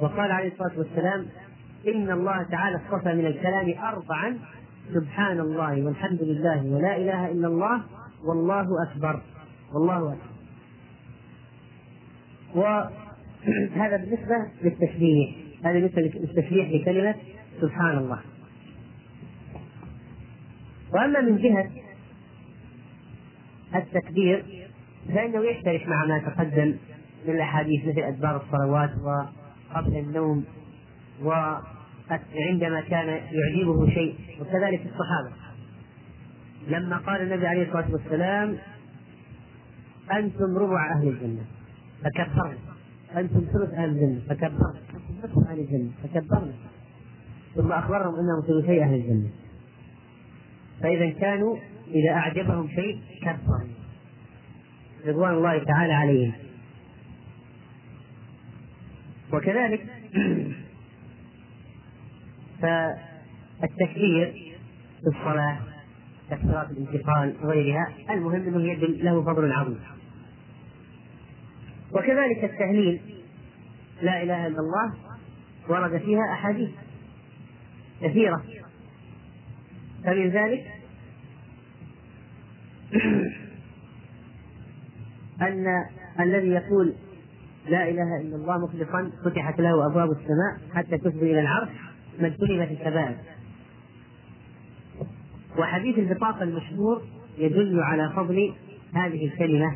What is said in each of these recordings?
وقال عليه الصلاة والسلام إن الله تعالى اصطفى من الكلام أربعا سبحان الله والحمد لله ولا إله إلا الله والله أكبر والله أكبر. وهذا بالنسبة للتسبيح هذا بالنسبة للتسبيح لكلمة سبحان الله. وأما من جهة التكبير فإنه يشترك مع ما تقدم من الأحاديث مثل أدبار الصلوات وقبل النوم وعندما كان يعجبه شيء وكذلك الصحابة. لما قال النبي عليه الصلاة والسلام أنتم ربع أهل الجنة فكبرنا. أنتم ثلث أهل الجنة فكبرنا. أنتم نصف أهل الجنة فكبرنا. ثم أخبرهم أنهم ثلثي أهل الجنة. فإذا كانوا إذا أعجبهم شيء كبروا. رضوان الله تعالى عليهم. وكذلك فالتكبير في الصلاة تكبيرات الانتقال وغيرها المهم إنه يدل له فضل عظيم. وكذلك التهليل لا إله إلا الله ورد فيها أحاديث كثيرة. فمن ذلك أن الذي يقول لا إله إلا الله مخلصا فتحت له أبواب السماء حتى تفضي إلى العرش من سلمت الكبائر وحديث البطاقة المشهور يدل على فضل هذه الكلمة.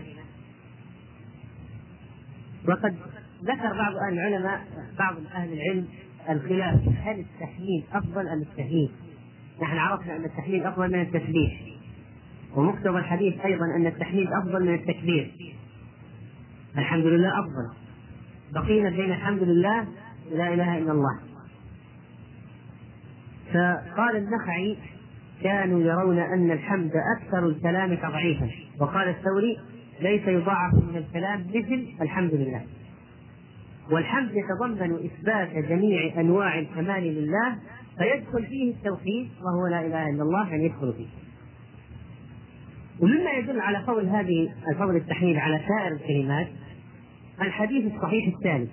وقد ذكر بعض أهل العلماء بعض أهل العلم الخلاف هل التحليل أفضل أم التهليل؟ نحن عرفنا أن التحليل أفضل من التسبيح. ومقتضى الحديث أيضا أن التحليل أفضل من التكبير. الحمد لله أفضل. بقينا بين الحمد لله ولا إله إلا الله. فقال النخعي كانوا يرون أن الحمد أكثر الكلام تضعيفا. وقال الثوري ليس يضاعف من الكلام مثل الحمد لله. والحمد يتضمن إثبات جميع أنواع الكمال لله فيدخل فيه التوحيد وهو لا إله إلا الله يعني يدخل فيه. ومما يدل على فضل هذه الفضل التحميد على سائر الكلمات الحديث الصحيح الثالث.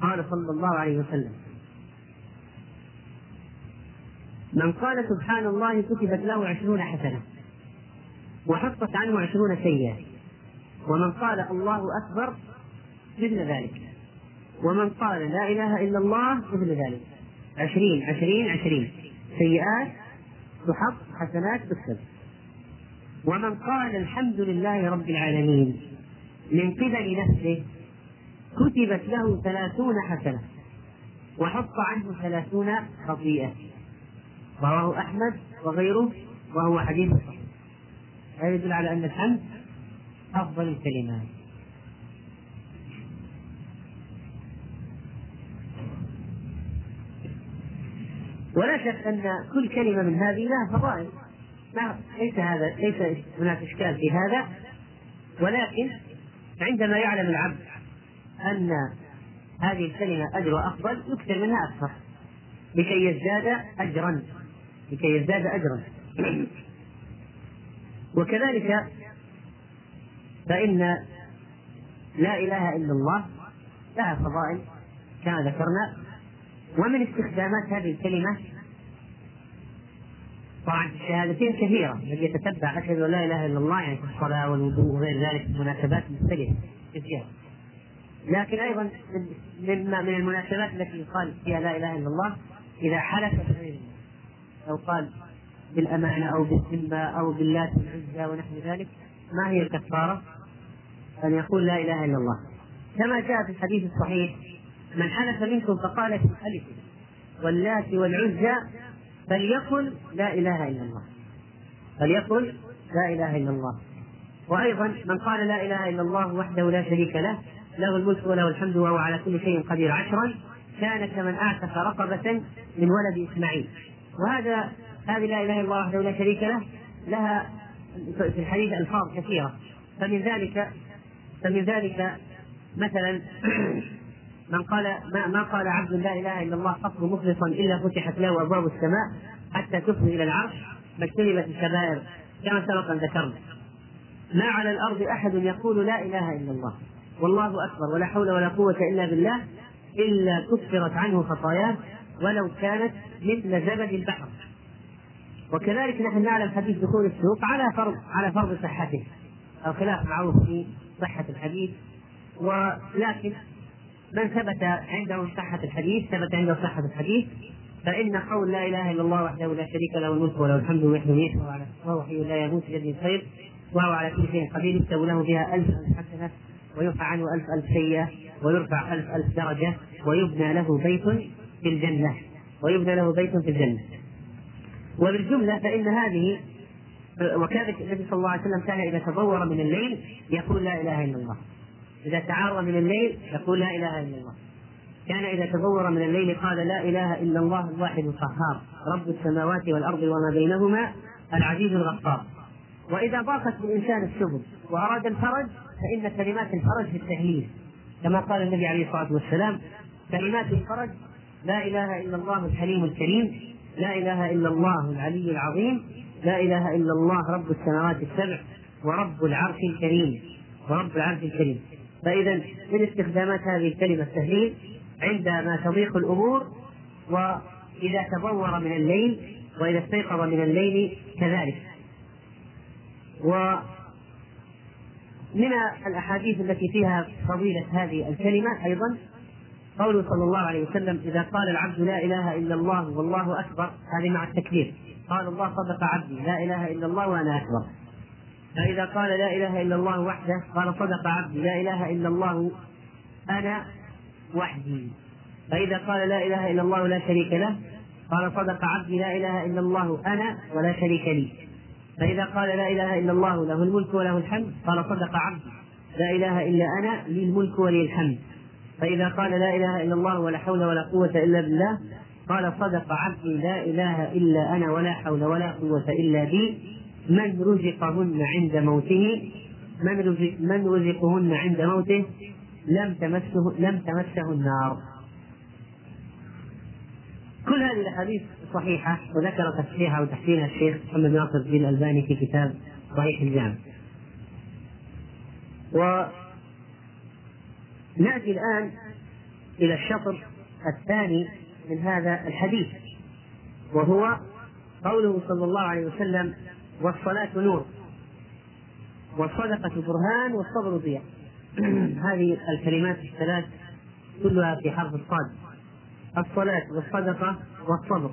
قال صلى الله عليه وسلم. من قال سبحان الله كتبت له عشرون حسنة وحطت عنه عشرون سيئة. ومن قال الله أكبر مثل ذلك. ومن قال لا إله إلا الله مثل ذلك. عشرين عشرين عشرين. سيئات تحط حسنات تكتب ومن قال الحمد لله رب العالمين. من قبل نفسه كتبت له ثلاثون حسنة وحط عنه ثلاثون خطيئة. رواه أحمد وغيره وهو حديث صحيح. هذا يدل على أن الحمد أفضل الكلمات. ولا شك أن كل كلمة من هذه لها فضائل. ليس هذا ليس هناك إشكال في هذا. ولكن عندما يعلم العبد أن هذه الكلمة أجر أفضل يكثر منها أكثر. لكي يزداد أجرا. لكي يزداد أجرا. وكذلك فإن لا إله إلا الله لها فضائل كما ذكرنا. ومن استخدامات هذه الكلمة طبعا الشهادتين كثيرة. الذي يتتبع أشهد أن لا إله إلا الله يعني في الصلاة والوضوء وغير ذلك مناسبات مختلفة. كثيرة. لكن أيضا مما من المناسبات التي يقال فيها لا إله إلا الله إذا حلف بغير الله لو قال بالأمانة أو بالذمة أو باللات والعزى ونحو ذلك ما هي الكفارة؟ أن يقول لا إله إلا الله. كما جاء في الحديث الصحيح من حلف منكم فقال في الحلف واللات والعزى فليقل لا إله إلا الله. فليقل لا إله إلا الله. وأيضا من قال لا إله إلا الله وحده لا شريك له له الملك وله الحمد وهو على كل شيء قدير. عشرا كان كمن أعتق رقبة من ولد إسماعيل. وهذا هذه لا إله إلا الله وحده لا شريك له لها في الحديث ألفاظ كثيرة. فمن ذلك فمن ذلك مثلا من قال ما, ما قال عبد لا إله إلا الله قط مخلصا إلا فتحت له أبواب السماء حتى تفضي إلى العرش فاجتنبت الكبائر كما سبق أن ذكرنا. ما على الأرض أحد يقول لا إله إلا الله. والله أكبر ولا حول ولا قوة إلا بالله إلا كفرت عنه خطاياه ولو كانت مثل زبد البحر. وكذلك نحن نعلم حديث دخول السوق على فرض على فرض صحته. الخلاف معروف في صحة الحديث. ولكن من ثبت عنده صحة الحديث ثبت عنده صحة الحديث فإن قول لا إله إلا الله وحده لا شريك له الملك وله الحمد ويحيي ويميت وهو حي لا يموت بيده الخير وهو على كل شيء قدير يكتب له بها ألف ألف حسنة ويرفع عنه ألف ألف سيئة ويرفع ألف ألف درجة ويبنى له بيت في الجنة ويبنى له بيت في الجنة. وبالجملة فإن هذه وكذلك النبي صلى الله عليه وسلم كان إذا تضور من الليل يقول لا إله إلا الله. إذا تعار من الليل يقول لا إله إلا الله. كان إذا تضور من الليل قال لا إله إلا الله الواحد القهار. رب السماوات والأرض وما بينهما العزيز الغفار. وإذا ضاقت بالإنسان السبل وأراد الفرج فإن كلمات الفرج في التهليل. كما قال النبي عليه الصلاة والسلام كلمات الفرج لا إله إلا الله الحليم الكريم لا إله إلا الله العلي العظيم لا إله إلا الله رب السماوات السبع ورب العرش الكريم. ورب العرش الكريم. فإذا من استخدامات هذه الكلمة التهليل عندما تضيق الأمور وإذا تضور من الليل وإذا استيقظ من الليل كذلك. ومن الأحاديث التي فيها فضيلة هذه الكلمة أيضا قوله صلى الله عليه وسلم إذا قال العبد لا إله إلا الله والله أكبر هذه مع التكبير. قال الله صدق عبدي لا إله إلا الله وأنا أكبر. فإذا قال لا إله إلا الله وحده قال صدق عبدي لا إله إلا الله أنا وحدي. فإذا قال لا إله إلا الله لا شريك له قال صدق عبدي لا إله إلا الله أنا ولا شريك لي. فإذا قال لا إله إلا الله له الملك وله الحمد قال صدق عبدي لا إله إلا أنا لي الملك ولي الحمد. فإذا قال لا إله إلا الله ولا حول ولا قوة إلا بالله قال صدق عبدي لا إله إلا أنا ولا حول ولا قوة إلا بي. من رزقهن عند موته؟ من رزق من رزقهن عند موته؟ لم تمسه لم تمسه النار. كل هذه الأحاديث صحيحة وذكر تصحيحها وتحسينها الشيخ محمد ناصر الدين الألباني في كتاب صحيح الجامع. ونأتي الآن إلى الشطر الثاني من هذا الحديث وهو قوله صلى الله عليه وسلم والصلاة نور. والصدقة برهان والصبر ضياء هذه الكلمات الثلاث كلها في حرف الصاد. الصلاة والصدقة والصبر.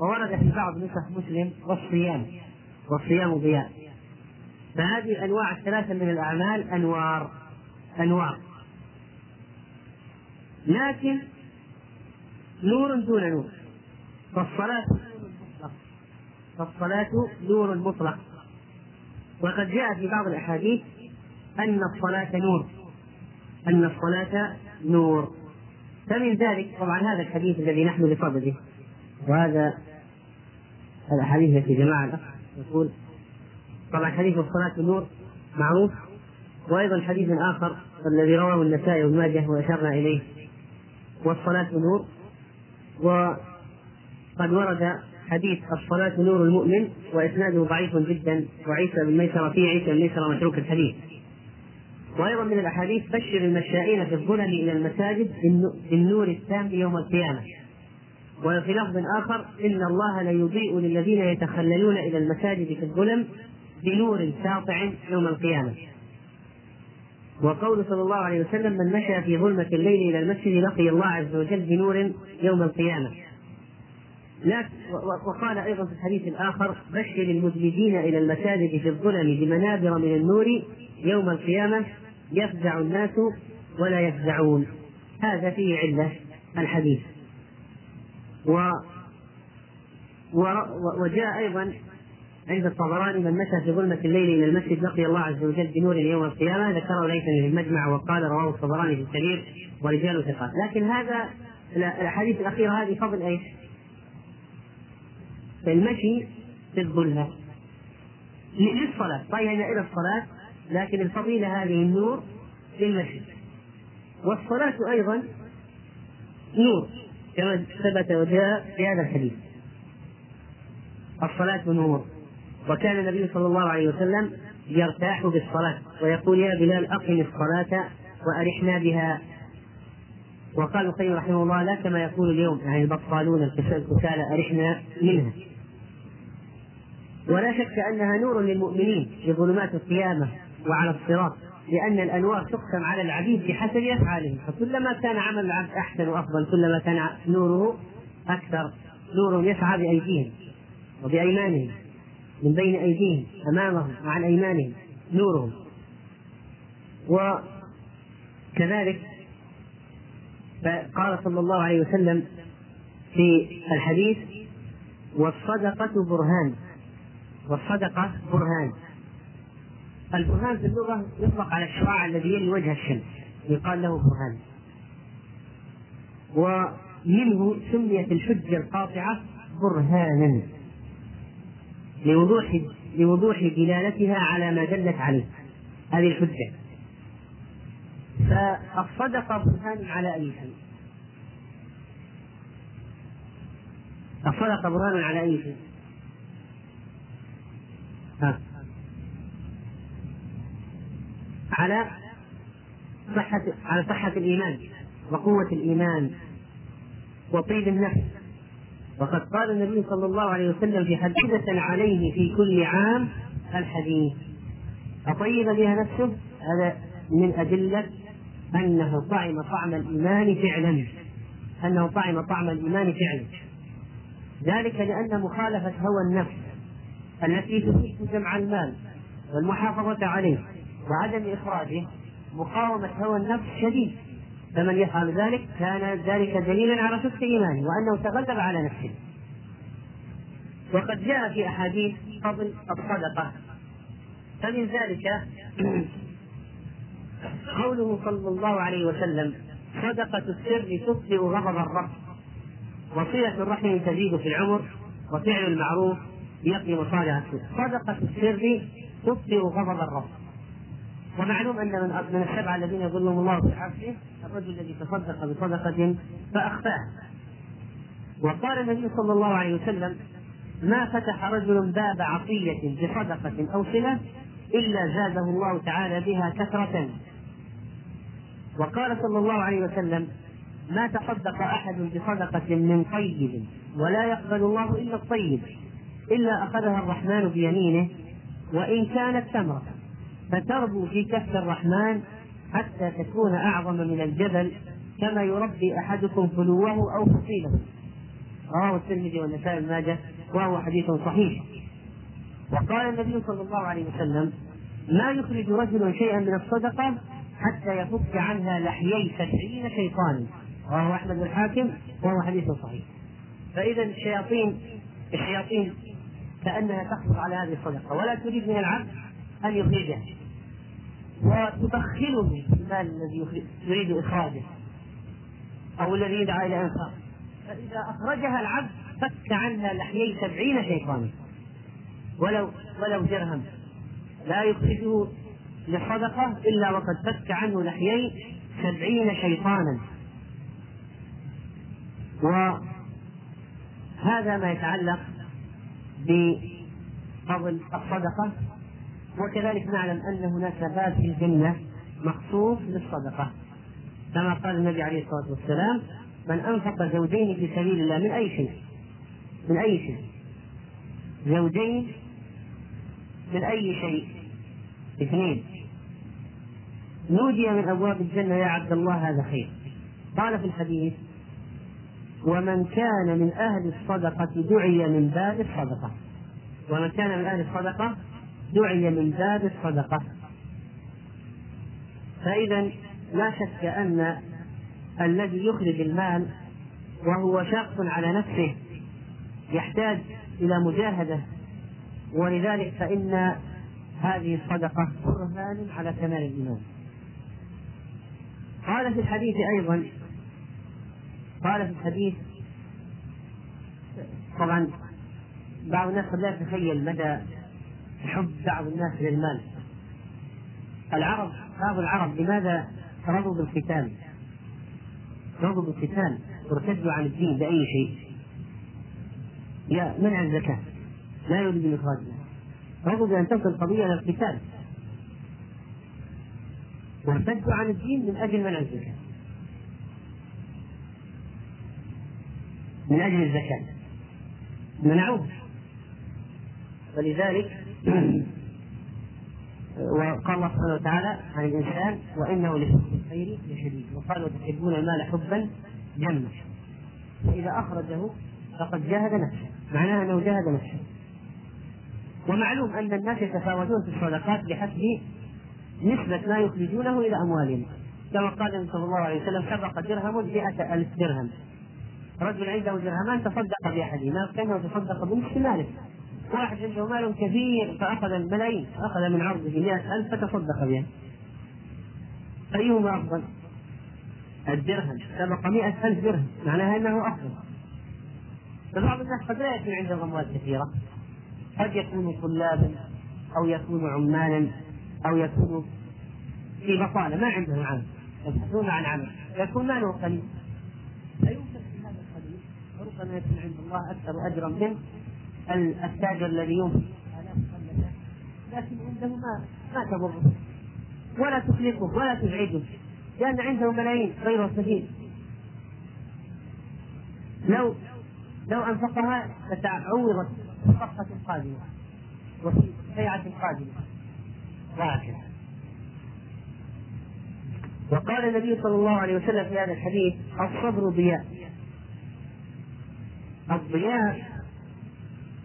وورد في بعض نسخ مسلم والصيام. والصيام ضياء فهذه الأنواع الثلاثة من الأعمال أنوار. أنوار. لكن نور دون نور. فالصلاة فالصلاة نور مطلق. وقد جاء في بعض الأحاديث أن الصلاة نور. أن الصلاة نور. فمن ذلك طبعا هذا الحديث الذي نحن بصدده وهذا الأحاديث التي جماعة الأخ يقول طبعا حديث الصلاة نور معروف. وأيضا حديث آخر الذي رواه النسائي وابن ماجه وأشرنا إليه. والصلاة نور. وقد ورد حديث الصلاة نور المؤمن وإسناده ضعيف جدا وعيسى بن ميسرة فيه عيسى بن ميسرة متروك الحديث. وأيضا من الأحاديث بشر المشائين في الظلم إلى المساجد بالنور التام يوم القيامة. وفي لفظ آخر إن الله ليضيء للذين يتخللون إلى المساجد في الظلم بنور ساطع يوم القيامة. وقول صلى الله عليه وسلم من مشى في ظلمة الليل إلى المسجد لقي الله عز وجل بنور يوم القيامة. وقال أيضا في الحديث الآخر بشر المذنبين إلى المساجد في الظلم بمنابر من النور يوم القيامة يفزع الناس ولا يفزعون. هذا فيه علة الحديث. و وجاء أيضا عند الطبراني من مشى في ظلمة الليل إلى المسجد لقي الله عز وجل بنور يوم القيامة. ذكره ليس في المجمع وقال رواه الطبراني في الكبير ورجال ثقات. لكن هذا الأحاديث الأخيرة هذه فضل إيش؟ المشي في الظلمة. للصلاة طيب إلى الصلاة لكن الفضيلة هذه النور للمشي. والصلاة أيضا نور كما ثبت وجاء في هذا الحديث. الصلاة نور. وكان النبي صلى الله عليه وسلم يرتاح بالصلاة ويقول يا بلال أقم الصلاة وأرحنا بها. وقال القيم رحمه الله لا كما يقول اليوم يعني البطالون الكسالى أرحنا منها. ولا شك أنها نور للمؤمنين في ظلمات القيامة وعلى الصراط لأن الأنوار تقسم على العبيد بحسب أفعالهم. فكلما كان عمل العبد أحسن وأفضل كلما كان نوره أكثر نور يسعى بأيديهم وبأيمانهم من بين أيديهم أمامهم وعن أيمانهم نورهم. وكذلك قال صلى الله عليه وسلم في الحديث والصدقة برهان. والصدقة برهان. البرهان في اللغة يطلق على الشعاع الذي يلي وجه الشمس. يقال له برهان. ومنه سميت الحجة القاطعة برهانا. لوضوح لوضوح دلالتها على ما دلت عليه. هذه الحجة. فالصدقة برهان على أي شيء؟ الصدقة برهان على أي شيء؟ على صحة على صحة الإيمان وقوة الإيمان وطيب النفس. وقد قال النبي صلى الله عليه وسلم في حديثة عليه في كل عام الحديث أطيب بها نفسه؟ هذا من أدلة أنه طعم طعم الإيمان فعلا. أنه طعم طعم الإيمان فعلا. ذلك لأن مخالفة هوى النفس التي تفيد جمع المال والمحافظة عليه وعدم إخراجه مقاومة هوى النفس شديد. فمن يفعل ذلك كان ذلك دليلا على صدق إيمانه وأنه تغلب على نفسه. وقد جاء في أحاديث فضل الصدقة فمن ذلك قوله صلى الله عليه وسلم صدقة السر تطفئ غضب الرب. وصلة الرحم تزيد في العمر وفعل المعروف يقي مصالح السر صدقة السر تطفئ غضب الرب. ومعلوم أن من من السبعة الذين يظلهم الله في عرشه الرجل الذي تصدق بصدقة فاخفاها وقال النبي صلى الله عليه وسلم ما فتح رجل باب عطية بصدقة أو صلة إلا زاده الله تعالى بها كثرة. وقال صلى الله عليه وسلم ما تصدق أحد بصدقة من طيب ولا يقبل الله إلا الطيب. إلا أخذها الرحمن بيمينه وإن كانت تمرة فتربو في كف الرحمن حتى تكون أعظم من الجبل كما يربي أحدكم فلوه أو فصيله. رواه الترمذي والنسائي بن ماجه وهو حديث صحيح. وقال النبي صلى الله عليه وسلم ما يخرج رجل شيئا من الصدقة حتى يفك عنها لحيي سبعين شيطانا رواه أحمد الحاكم وهو حديث صحيح. فإذا الشياطين الشياطين كأنها تحصل على هذه الصدقة ولا تريد من العبد أن يخرجها. وتدخله المال الذي يريد إخراجه أو الذي يدعى إلى إنفاق. فإذا أخرجها العبد فك عنها لحيي سبعين شيطانا. ولو ولو درهم. لا يخرجه للصدقة إلا وقد فك عنه لحيي سبعين شيطانا. وهذا ما يتعلق بفضل الصدقة. وكذلك نعلم أن هناك باب في الجنة مخصوص للصدقة. كما قال النبي عليه الصلاة والسلام من أنفق زوجين في سبيل الله من أي شيء؟ من أي شيء؟ زوجين من أي شيء؟ اثنين. نودي من أبواب الجنة يا عبد الله هذا خير. قال في الحديث ومن كان من أهل الصدقة دعي من باب الصدقة. ومن كان من أهل الصدقة دعي من باب الصدقة. فإذا لا شك أن الذي يخرج المال وهو شاق على نفسه يحتاج إلى مجاهدة. ولذلك فإن هذه الصدقة برهان على كمال الإيمان. قال في الحديث أيضا قال في الحديث. طبعا بعض الناس قد لا يتخيل مدى حب بعض الناس للمال العرب بعض العرب لماذا رضوا بالقتال؟ رضوا بالقتال وارتدوا عن الدين بأي شيء؟ يا منع الزكاة؟ لا يريد إخراجها رضوا بأن تنقل القضية إلى القتال. وارتدوا عن الدين من أجل منع الزكاة. من أجل الزكاة. منعوه ولذلك وقال الله سبحانه وتعالى عن الإنسان وإنه لحب الخير لشديد. وقال وتحبون المال حبا جما. فإذا أخرجه فقد جاهد نفسه. معناه أنه جاهد نفسه. ومعلوم أن الناس يتفاوتون في الصدقات بحسب نسبة ما يخرجونه إلى أموالهم. كما قال النبي صلى الله عليه وسلم سبق درهم مئة ألف درهم. رجل عنده درهمان تصدق بأحدهما كأنه تصدق بنصف ماله واحد عنده مال كثير فأخذ الملايين أخذ من عرضه مئة ألف فتصدق بها أيهما أفضل؟ الدرهم سبق مئة ألف درهم معناها أنه أفضل. فبعض الناس قد لا يكون عنده أموال كثيرة. قد يكون طلابا أو يكون عمالا أو يكون في بطالة ما عنده عمل. يبحثون عن عمل. يكون ماله قليل فيمكن في هذا القليل وربما يكون عند الله أكثر أجرا من التاجر الذي ينفق لكن عنده ما ما تضره. ولا تخلقه ولا تزعجه. لأن عنده ملايين غير مستفيد لو لو أنفقها لتعوضت في الصفقة القادمة وفي البيعة القادمة وهكذا وقال النبي صلى الله عليه وسلم في هذا الحديث الصبر ضياء الضياء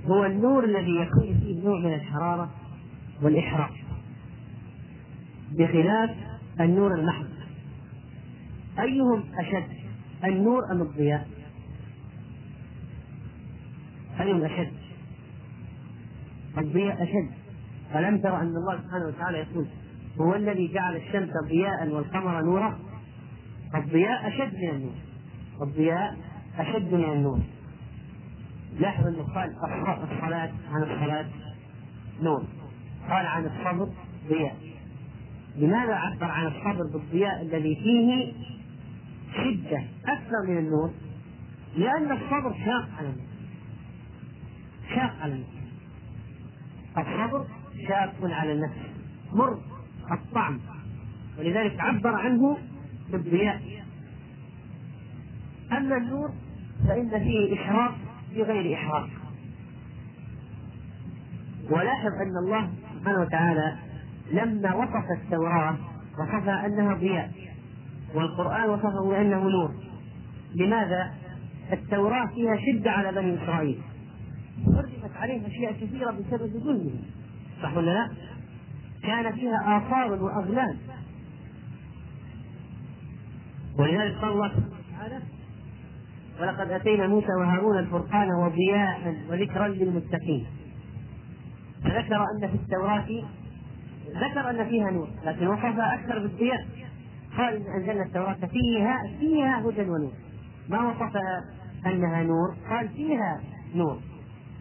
هو النور الذي يكون فيه نوع من الحرارة والإحراق بخلاف النور المحض. أيهم أشد النور أم الضياء؟ أيهم أشد؟ الضياء أشد. ألم تر أن الله سبحانه وتعالى يقول هو الذي جعل الشمس ضياء والقمر نورا؟ الضياء أشد من النور. الضياء أشد من النور. لاحظ انه قال الصلاة عن الصلاة نور قال عن الصبر ضياء. لماذا عبر عن الصبر بالضياء الذي فيه شدة أكثر من النور؟ لأن الصبر شاق على النفس شاق على النفس الصبر شاق على النفس. مر الطعم. ولذلك عبر عنه بالضياء. أما النور فإن فيه إشراق بغير إحراق ولاحظ أن الله سبحانه وتعالى لما وصف التوراة وصفها أنها ضياء والقرآن وصفه بأنه نور. لماذا؟ التوراة فيها شدة على بني إسرائيل. حرمت عليهم أشياء كثيرة بسبب ظلمهم. صح ولا لا؟ كان فيها آثار وأغلال. ولذلك قال الله سبحانه وتعالى ولقد أتينا موسى وهارون الفرقان وضياء وذكرا للمتقين. فذكر أن في التوراة ذكر أن فيها نور لكن وصفها أكثر بالضياء. قال إن أنزلنا التوراة فيها فيها هدى ونور. ما وصفها أنها نور؟ قال فيها نور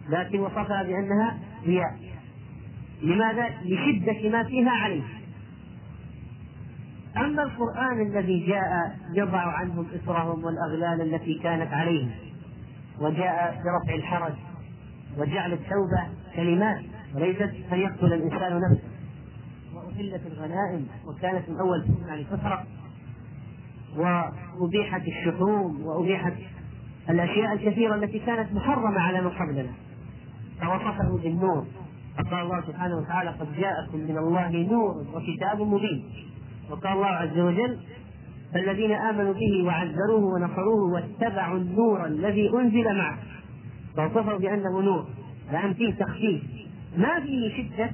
لكن وصفها بأنها ضياء. لماذا؟ لشدة ما فيها عليه. أما القرآن الذي جاء يضع عنهم إثرهم والأغلال التي كانت عليهم وجاء برفع الحرج وجعل التوبة كلمات وليست أن يقتل الإنسان نفسه. وأحلت الغنائم وكانت من أول يعني تسرق وأبيحت الشحوم وأبيحت الأشياء الكثيرة التي كانت محرمة على من قبلنا. فوصفه بالنور. فقال الله سبحانه وتعالى قد جاءكم من الله نور وكتاب مبين. وقال الله عز وجل فالذين آمنوا به وعزروه ونصروه واتبعوا النور الذي أنزل معه. فوصفه بأنه نور. لأن فيه تخفيف. ما فيه شدة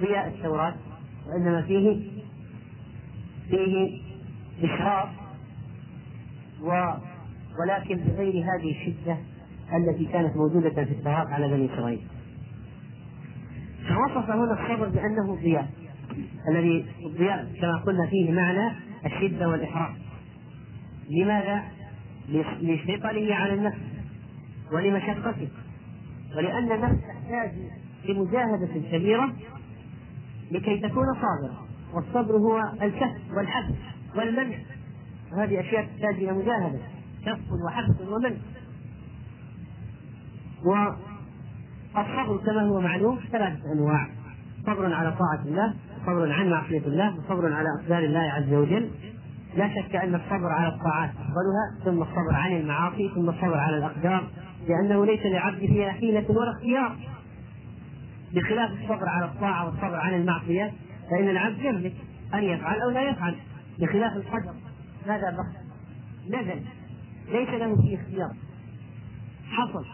ضياء التوراة وإنما فيه فيه اشراف و ولكن بغير هذه الشدة التي كانت موجودة في التوراه على بني إسرائيل. فوصف هنا الصبر بأنه ضياء. الذي كما قلنا فيه معنى الشدة والإحراق. لماذا؟ لثقله على النفس ولمشقته ولأن النفس تحتاج لمجاهدة كبيرة لكي تكون صابرة. والصبر هو الكف والحبس والمنع. وهذه أشياء تحتاج إلى مجاهدة كف وحبس ومنع. والصبر كما هو معلوم ثلاثة أنواع. صبر على طاعة الله صبر عن معصية الله وصبر على أقدار الله عز وجل. لا شك أن الصبر على الطاعات أفضلها ثم الصبر عن المعاصي ثم الصبر على الأقدار لأنه ليس للعبد فيها حيله ولا اختيار. بخلاف الصبر على الطاعة والصبر عن المعصية فإن العبد يملك أن يفعل أو لا يفعل. بخلاف القدر ماذا بقى؟ نزل. ليس له فيه اختيار. حصل.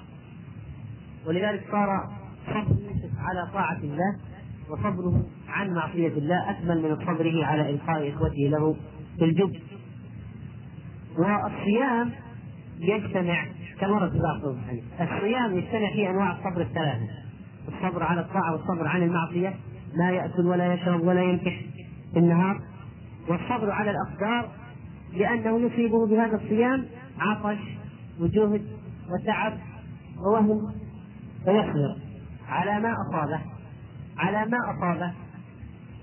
ولذلك صار صبر يوسف على طاعة الله وصبره عن معصية الله أكمل من صبره على إلقاء إخوته له في الجب والصيام يجتمع كما رد بعض الصيام يجتمع في أنواع الصبر الثلاثة. الصبر على الطاعة والصبر عن المعصية لا يأكل ولا يشرب ولا ينكح في النهار. والصبر على الأقدار لأنه يصيبه بهذا الصيام عطش وجهد وتعب ووهم فيصبر على ما أصابه على ما أصابه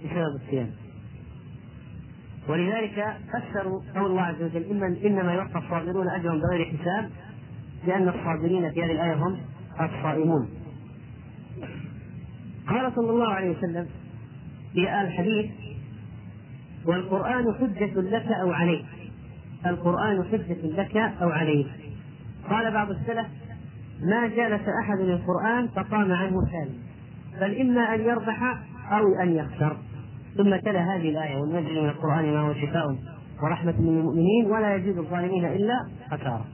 بسبب الصيام. ولذلك فسروا قول الله عز وجل إما إنما يوفى الصابرون أجرهم بغير حساب لأن الصابرين في هذه الآية هم الصائمون. قال صلى الله عليه وسلم في الحديث والقرآن حجة لك أو عليك. القرآن حجة لك أو عليك. قال بعض السلف ما جالس أحد القرآن فقام عنه ثاني بل إما أن يربح أو أن يخسر. ثم تلا هذه الآية وننزل من القرآن ما هو شفاء ورحمة للمؤمنين ولا يزيد الظالمين إلا خسارة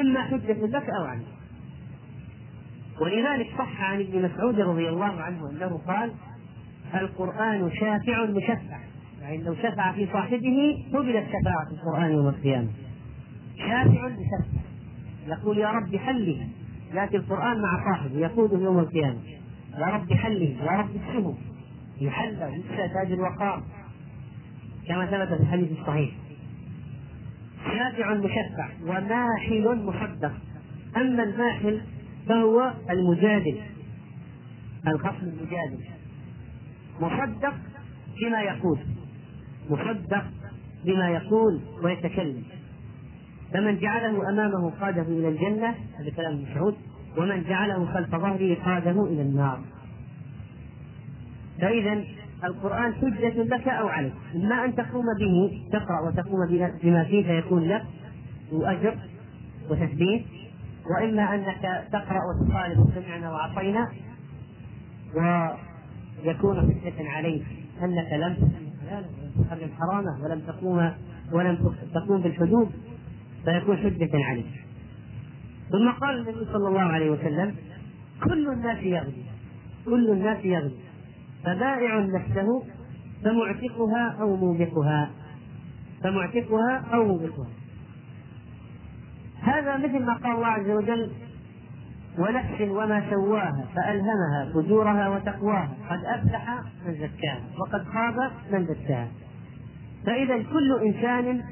إما حجة لك أو عليك ولذلك صح عن ابن مسعود رضي الله عنه أنه قال القرآن شافع مشفع. يعني لو شفع في صاحبه قبلت شفاعة القرآن يوم القيامة. شافع مشفع. يقول يا رب حله يأتي القرآن مع صاحبه يقوده يوم القيامة. يا رب حله يا رب اكسبه. يحل يكسى تاج الوقار كما ثبت في الحديث الصحيح. شافع مشفع وماحل مصدق أما الماحل فهو المجادل. الخصم المجادل. مصدق بما يقول. مصدق بما يقول ويتكلم. فمن جعله أمامه قاده إلى الجنة هذا كلام مسعود ومن جعله خلف ظهره قاده إلى النار. فإذا القرآن حجة لك أو عليك. إما أن تقوم به تقرأ وتقوم بما فيه فيكون لك وأجر وتثبيت وإما أنك تقرأ وتخالف سمعنا وعصينا ويكون حجة عليك أنك لم تحرم حرامه ولم تقوم ولم تقوم بالحدود فيكون حجة عليك. ثم قال النبي صلى الله عليه وسلم كل الناس يغدو كل الناس يغدو فبائع نفسه فمعتقها أو موبقها. فمعتقها أو موبقها. هذا مثل ما قال الله عز وجل ونفس وما سواها فألهمها فجورها وتقواها. قد أفلح من زكاها وقد خاب من دساها فإذا كل إنسان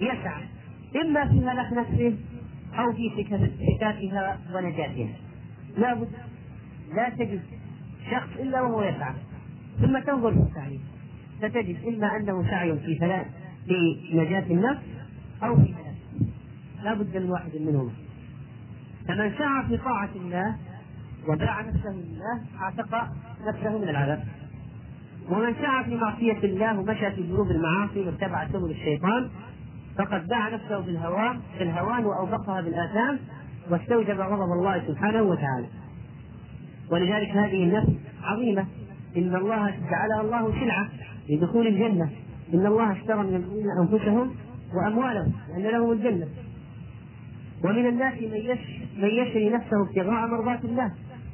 يسعى إما في هلاك نفسه أو في فكاكها ونجاتها. لا بد لا تجد شخص إلا وهو يسعى ثم تنظر في السعي. فتجد إما أنه سعي في فلاح في نجاة النفس أو في هلاك لا بد من واحد منهما. فمن سعى في طاعة الله وباع نفسه لله أعتق نفسه من العذاب. ومن سعى في معصية الله ومشى في ذنوب المعاصي واتبع سبل الشيطان فقد باع نفسه بالهوان بالهوان وأوبقها بالآثام واستوجب غضب الله سبحانه وتعالى. ولذلك هذه النفس عظيمة. إن الله جعلها الله سلعة لدخول الجنة. إن الله اشترى من المؤمنين أنفسهم وأموالهم لأن لهم الجنة. ومن الناس من من يشري نفسه ابتغاء مرضات الله.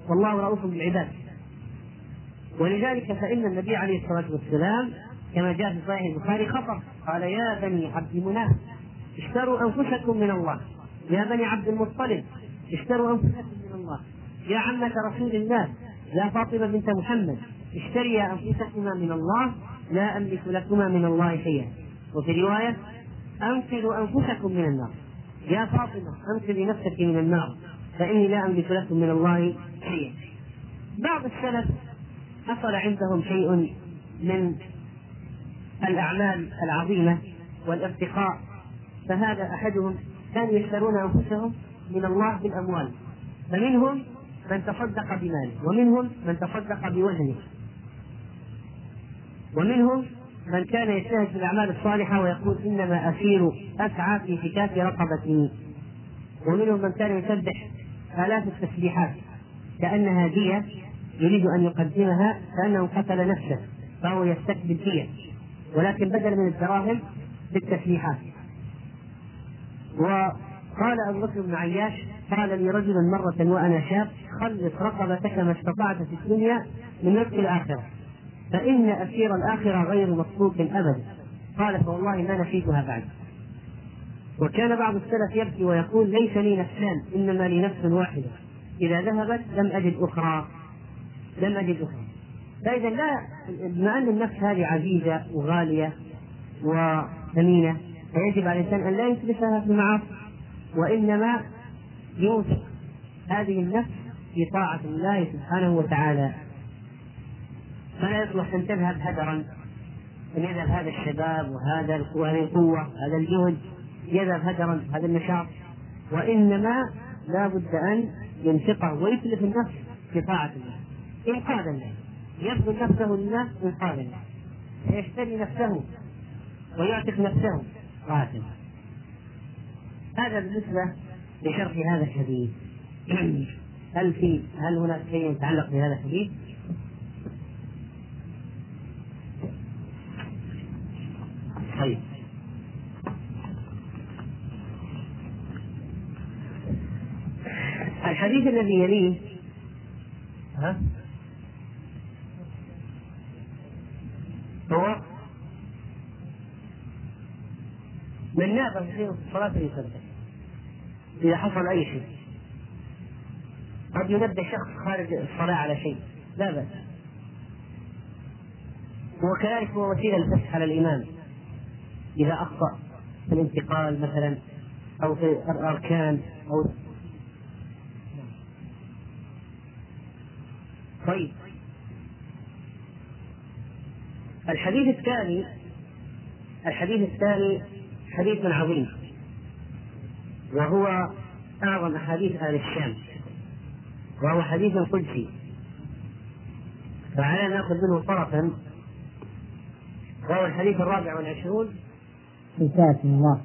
والله رؤوف بالعباد. ولذلك فإن النبي عليه الصلاة والسلام كما جاء في صحيح البخاري خطر قال يا بني عبد مناف اشتروا أنفسكم من الله. يا بني عبد المطلب اشتروا الله يا عمة رسول الله يا فاطمة بنت محمد اشتريا أنفسكما من الله لا أملك لكما من الله شيئا. وفي رواية انقذوا أنفسكم من النار. يا فاطمة انقذي نفسك من النار فإني لا أملك لكم من الله شيئا. بعض السلف حصل عندهم شيء من الأعمال العظيمة والارتقاء فهذا أحدهم كانوا يشترون أنفسهم من الله بالأموال فمنهم من تصدق بماله ومنهم من تصدق بوزنه ومنهم من كان يجتهد في الأعمال الصالحة ويقول إنما أسير أسعى في فكاك رقبتي. ومنهم من كان يسبح آلاف التسبيحات كأنها دية يريد أن يقدمها كأنه قتل نفسه فهو يستكبر فيها. ولكن بدل من الدراهم بالتسبيحات. وقال أبو بكر بن عياش قال لي رجل مرة وأنا شاب خلص رقبتك ما استطعت في الدنيا من نفس الآخرة. فإن أسير الآخرة غير مطلوب أبدا. قال فوالله ما نسيتها بعد. وكان بعض السلف يبكي ويقول ليس لي نفسان إنما لي نفس واحدة. إذا ذهبت لم أجد أخرى. لم أجد أخرى. فإذا لا بما أن النفس هذه عزيزة وغالية وثمينة فيجب على الإنسان أن لا يتلفها في المعاصي. وإنما ينفق هذه النفس في طاعة الله سبحانه وتعالى. فلا يصلح أن تذهب هدرا أن يذهب هذا الشباب وهذا وهذه القوة هذا الجهد يذهب هدرا هذا النشاط. وإنما لا بد أن ينفقه ويتلف النفس في طاعة الله. إنقاذا له يبذل نفسه لله إنقاذا له فيشتري نفسه ويعتق نفسه. قاتل. هذا بالنسبة لشرح هذا الحديث. هل في هل هناك شيء يتعلق بهذا الحديث؟ طيب. الحديث الذي يليه ها؟ هو من ناب في الصلاة فليسبح إذا حصل أي شيء. قد ينبه شخص خارج الصلاة على شيء. لا بأس. وكذلك هو وسيلة للفتح على الإمام إذا أخطأ في الانتقال مثلا أو في الأركان أو طيب. الحديث الثاني الحديث الثاني حديث عظيم وهو أعظم أحاديث أهل الشام. وهو حديث قدسي. فعلينا نأخذ منه طرفا. وهو الحديث الرابع والعشرون. حساب الله.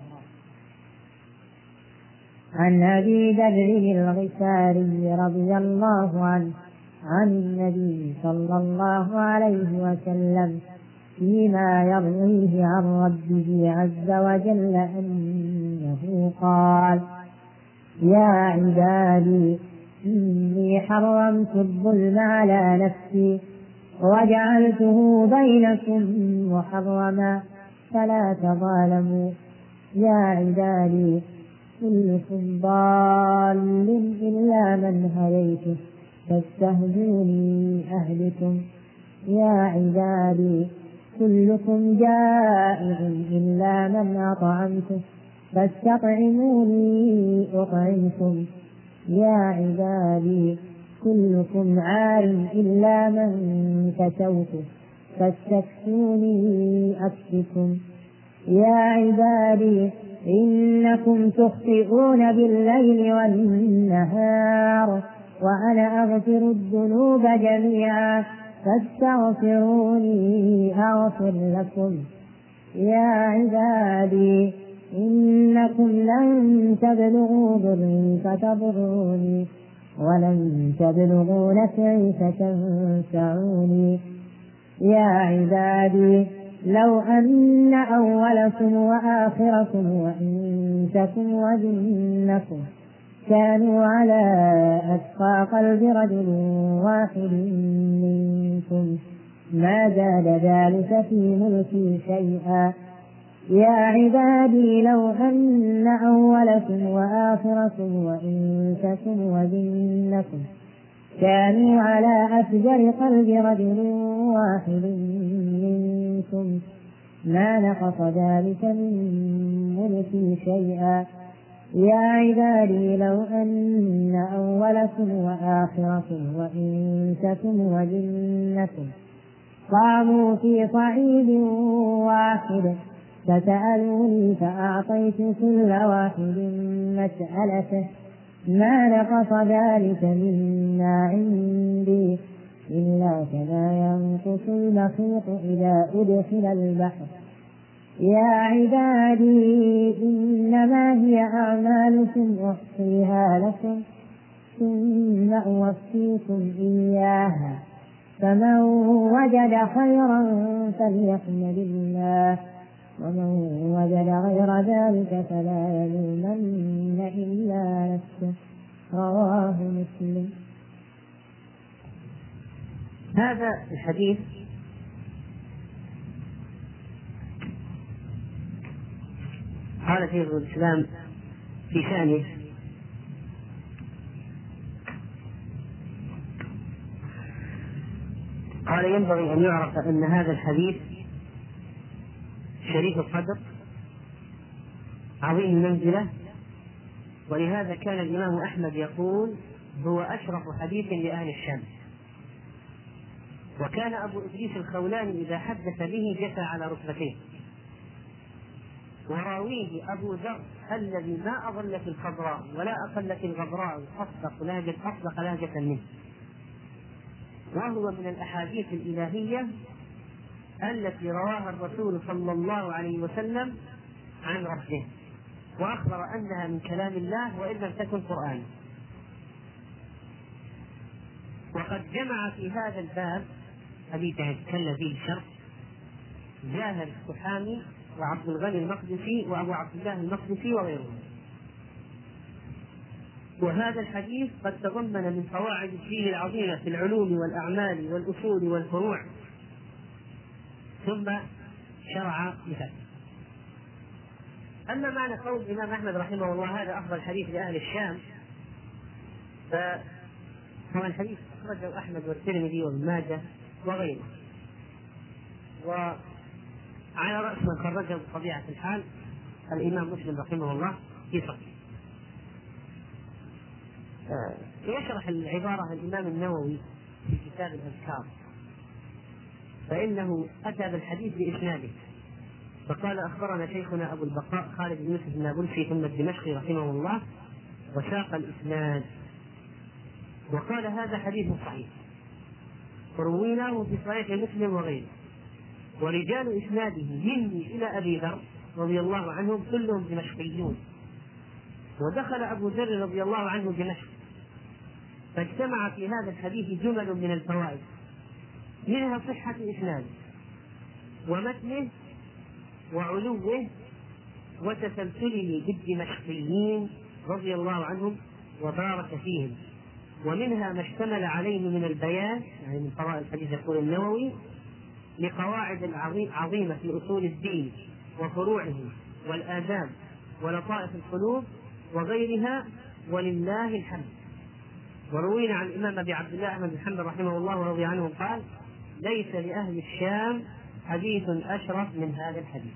عن أبي ذر الغفاري رضي الله عنه عن النبي صلى الله عليه وسلم فيما يرويه عن ربه عز وجل أنه قال يا عبادي إني حرمت الظلم على نفسي وجعلته بينكم محرما. فلا تظالموا يا عبادي كلكم ضال إلا من هديته فاستهدوني أهلكم. يا عبادي كلكم جائع إلا من أطعمته فاستطعموني أطعمكم. يا عبادي كلكم عار إلا من كسوته فاستكفوني أكفكم يا عبادي إنكم تخطئون بالليل والنهار وأنا أغفر الذنوب جميعا فاستغفروني أغفر لكم. يا عبادي إنكم لن تبلغوا ضري فتضروني ولن تبلغوا نفعي فتنفعوني. يا عبادي لو أن أولكم وآخركم وإنسكم وجنكم كانوا على أتقى قلب رجل واحد منكم ما زاد ذلك في ملكي شيئا. يا عبادي لو أن أولكم وآخركم وإنسكم وجنكم كانوا على أفجر قلب رجل واحد منكم. ما نقص ذلك من ملكي شيئا. يا عبادي لو أن أولكم وآخركم وإنسكم وجنكم قاموا في صعيد واحد. فسألوني فأعطيت كل واحد مسألته. ما نقص ذلك مما عندي إلا كما ينقص المخيط إذا أدخل البحر. يا عبادي إنما هي أعمالكم أحصيها لكم. ثم أوفيكم إياها. فمن وجد خيرا فليحمد الله. ومن وجد غير ذلك فلا يلومن إلا نفسه. رواه مسلم. هذا الحديث قال شيخ الإسلام في شأنه. قال ينبغي أن يعرف أن هذا الحديث شريف القدر. عظيم المنزلة ولهذا كان الإمام أحمد يقول هو أشرف حديث لأهل الشام. وكان أبو إدريس الخولاني إذا حدث به جثى على ركبتيه. وراويه أبو ذر الذي ما أظل في الخضراء ولا أقل في الغبراء أصدق لهجة أصدق لهجة منه. وهو من الأحاديث الإلهية التي رواها الرسول صلى الله عليه وسلم عن ربه وأخبر أنها من كلام الله وإن لم تكن قرآنا وقد جمع في هذا الباب حديث يتكلم فيه الشرح جاهل السحامي وعبد الغني المقدسي وأبو عبد الله المقدسي وغيرهم. وهذا الحديث قد تضمن من قواعد الدين العظيمه في العلوم والأعمال والأصول والفروع. ثم شرع مثال. أما معنى قول الإمام أحمد رحمه الله هذا أفضل حديث لأهل الشام. فهو الحديث أخرجه أحمد والترمذي وابن ماجه وغيره. وعلى رأس من خرجه بطبيعة الحال الإمام مسلم رحمه الله في صحيح آه، يشرح العبارة الإمام النووي في كتاب الأذكار. فإنه أتى بالحديث بإسناده. فقال أخبرنا شيخنا أبو البقاء خالد بن يوسف النابلسي ثم الدمشقي رحمه الله وساق الإسناد. وقال هذا حديث صحيح. ورويناه في صحيح مسلم وغيره. ورجال إسناده مني إلى أبي ذر رضي الله عنهم كلهم دمشقيون. ودخل أبو ذر رضي الله عنه دمشق. فاجتمع في هذا الحديث جمل من الفوائد. منها صحة إسناده ومتنه وعلوه وتسلسله بالدمشقيين رضي الله عنهم وبارك فيهم. ومنها ما اشتمل عليه من البيان يعني من فضائل الحديث يقول النووي لقواعد عظيمة في أصول الدين وفروعه والآداب ولطائف القلوب وغيرها ولله الحمد. وروينا عن الإمام أبي عبد الله أحمد بن حنبل رحمه الله ورضي عنه قال ليس لأهل الشام حديث أشرف من هذا الحديث.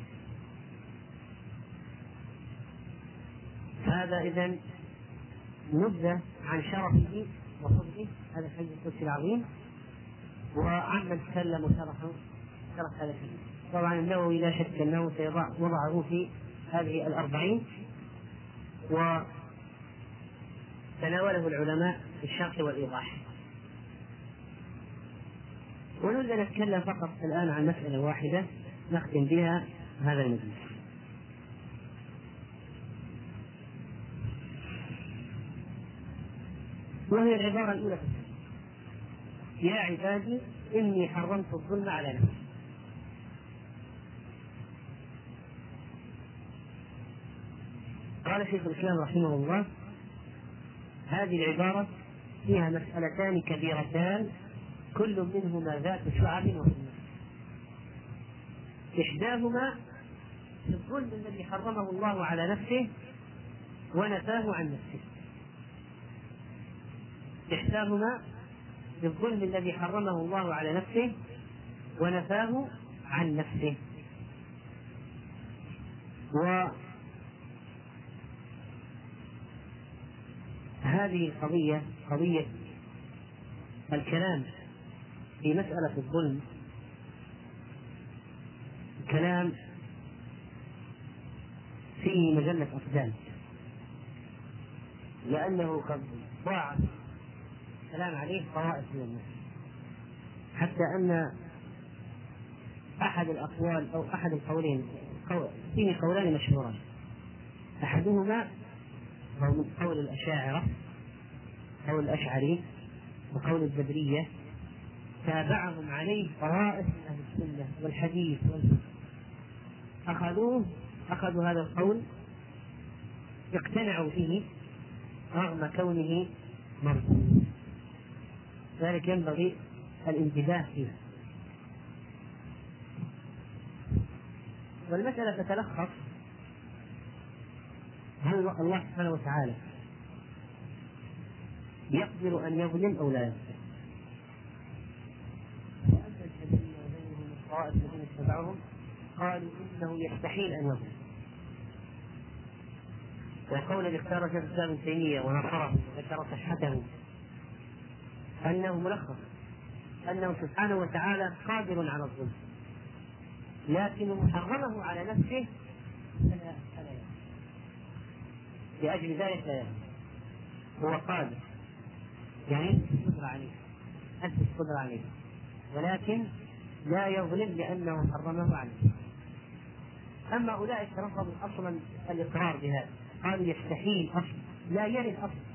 هذا إذا نبذة عن شرفه وفضله هذا الحديث القدسي العظيم. وعمن تكلم وشرحه شرح هذا الحديث. طبعا النووي لا شك أنه سيضع وضعه في هذه الأربعين. وتناوله العلماء في الشرح والإيضاح. ونريد أن نتكلم فقط الآن عن مسألة واحدة نختم بها هذا المجلس. وهي العبارة الأولى يا عبادي إني حرمت الظلم على نفسي. قال شيخ الإسلام رحمه الله هذه العبارة فيها مسألتان كبيرتان كل منهما ذات شعب وسنة إحداهما في الظلم الذي حرمه الله على نفسه ونفاه عن نفسه. إحداهما بالظلم الذي حرمه الله على نفسه ونفاه عن نفسه. و هذه القضية قضية الكلام في مسألة الظلم كلام فيه مجلة أقدام. لأنه قد ضاع السلام عليه طوائف من الناس. حتى أن أحد الأقوال أو أحد القولين فيه قولان مشهوران. أحدهما قول الأشاعرة قول الأشعري وقول الجبرية تابعهم عليه طوائف من أهل السنة والحديث والفقه. أخذوه أخذوا هذا القول اقتنعوا به رغم كونه مرفوض ذلك ينبغي الانتباه فيه. والمسألة تتلخص هل الله سبحانه وتعالى يقدر أن يظلم أو لا يقدر؟ وأما الذين الطائف الذين اتبعهم قالوا إنه يستحيل أن يظلم وقول اللي اختار شيخ الإسلام ابن تيمية ونصره وذكر صحته أنه ملخص أنه سبحانه وتعالى قادر على الظلم. لكن حرمه على نفسه فلا فلا لأجل ذلك لا هو قادر. يعني أنت القدرة عليه. أنت القدرة عليه. ولكن لا يظلم لأنه حرمه عليه. أما أولئك رفضوا أصلا الإقرار بهذا. قالوا يستحيل أصلا. لا يرد أصلا.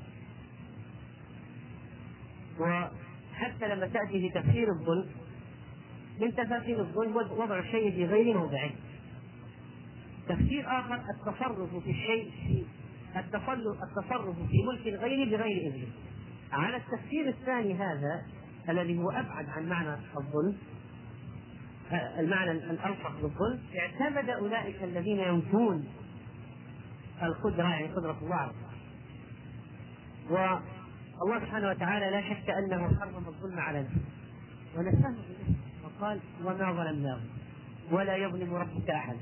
وحتى لما تأتي في تفسير الظلم من تفاسير الظلم وضع الشيء في غير موضعه تفسير آخر التصرف في الشيء في التصرف في ملك الغير بغير إذنه. على التفسير الثاني هذا الذي هو أبعد عن معنى الظلم المعنى الألصق بالظلم اعتمد أولئك الذين ينفون القدرة يعني قدرة الله. والله سبحانه وتعالى لا شك أنه حرم الظلم على نفسه ونفسه وقال وما ظلمناه ولا يظلم ربك أحد.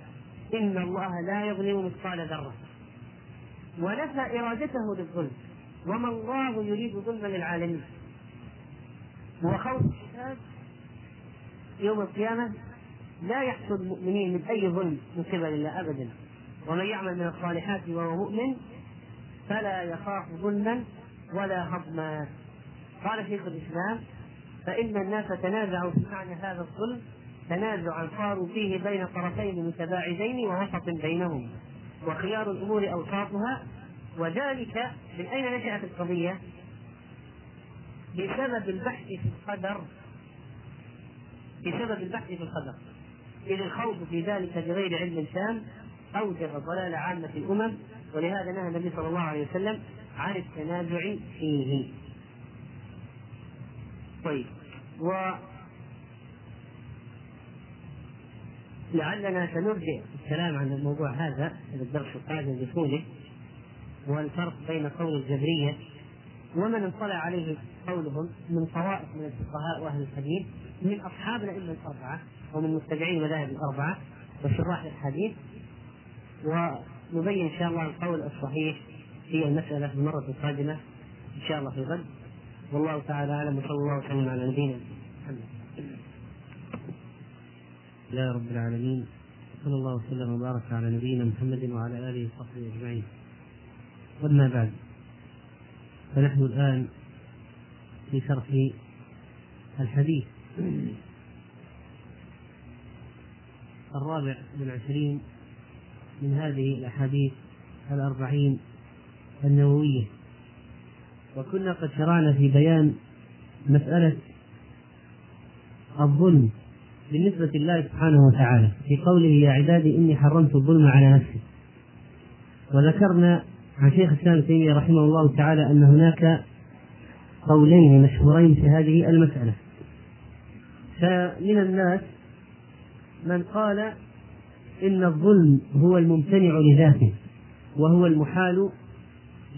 إن الله لا يظلم مثقال ذرة. ونفى إرادته للظلم. وما الله يريد ظلما للعالمين. وخوف الحساب يوم القيامة لا يحصل المؤمنين من أي ظلم من قبل الله أبدا. ومن يعمل من الصالحات وهو مؤمن فلا يخاف ظلما ولا هضما. قال شيخ الإسلام فإن الناس تنازعوا في معنى هذا الظلم تنازعا صاروا فيه بين طرفين متباعدين ووسط بينهم وخيار الأمور أوساطها. وذلك من أين نشأت القضية؟ بسبب البحث في القدر. بسبب البحث في القدر إذ الخوض في ذلك بغير علم تام أوجب ضلال عامة الأمم ولهذا نهى النبي صلى الله عليه وسلم عن التنازع فيه. طيب و لعلنا سنرجع الكلام عن الموضوع هذا في الدرس القادم بطوله والفرق بين قول الجبرية ومن انطلع عليه قولهم من طوائف من الفقهاء وأهل الحديث من أصحاب الأئمة الأربعة ومن متبعين المذاهب الأربعة وشراح الحديث ونبين إن شاء الله القول الصحيح في المسألة في المرة القادمة إن شاء الله في الغد والله تعالى أعلم وصلى الله وسلم على نبينا محمد. لله رب العالمين صلى الله وسلم وبارك على نبينا محمد وعلى آله وصحبه أجمعين. أما بعد فنحن الآن في شرح الحديث الرابع والعشرين من هذه الأحاديث الأربعين النووية. وكنا قد شرعنا في بيان مسألة الظلم بالنسبة لله سبحانه وتعالى في قوله يا عبادي إني حرمت الظلم على نفسي. وذكرنا عن شيخ الإسلام تيمية رحمه الله تعالى أن هناك قولين مشهورين في هذه المسألة. فمن الناس من قال إن الظلم هو الممتنع لذاته وهو المحال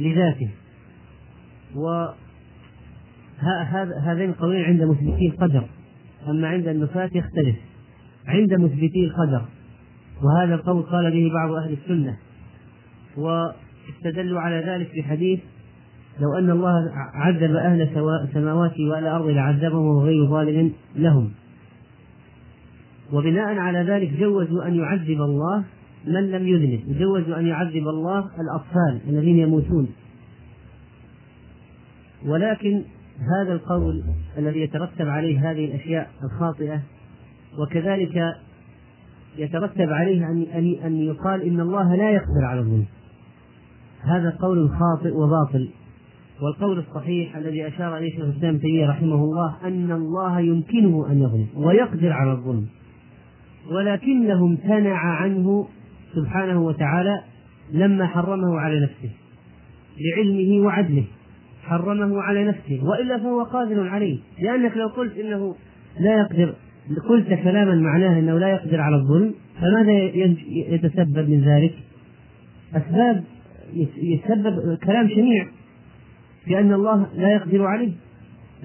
لذاته. و هذين القولين عند مثبتي القدر أما عند النفاة يختلف. عند مثبتي القدر وهذا القول قال به بعض أهل السنة واستدلوا على ذلك بحديث لو أن الله عذب أهل السماوات والأرض لعذبهم غير ظالم لهم. وبناء على ذلك جوزوا أن يعذب الله من لم يذنب. وجوزوا أن يعذب الله الأطفال الذين يموتون. ولكن هذا القول الذي يترتب عليه هذه الأشياء الخاطئة وكذلك يترتب عليه أن أن أن يقال إن الله لا يقدر على الظلم. هذا قول خاطئ وباطل. والقول الصحيح الذي أشار إليه شيخ الإسلام تيمية رحمه الله أن الله يمكنه أن يظلم ويقدر على الظلم ولكنه امتنع عنه سبحانه وتعالى لما حرمه على نفسه لعلمه وعدله حرمه على نفسه وإلا فهو قادر عليه لأنك لو قلت إنه لا يقدر قلت كلاما معناه إنه لا يقدر على الظلم فماذا يتسبب من ذلك؟ أسباب يتسبب كلام شنيع بأن الله لا يقدر عليه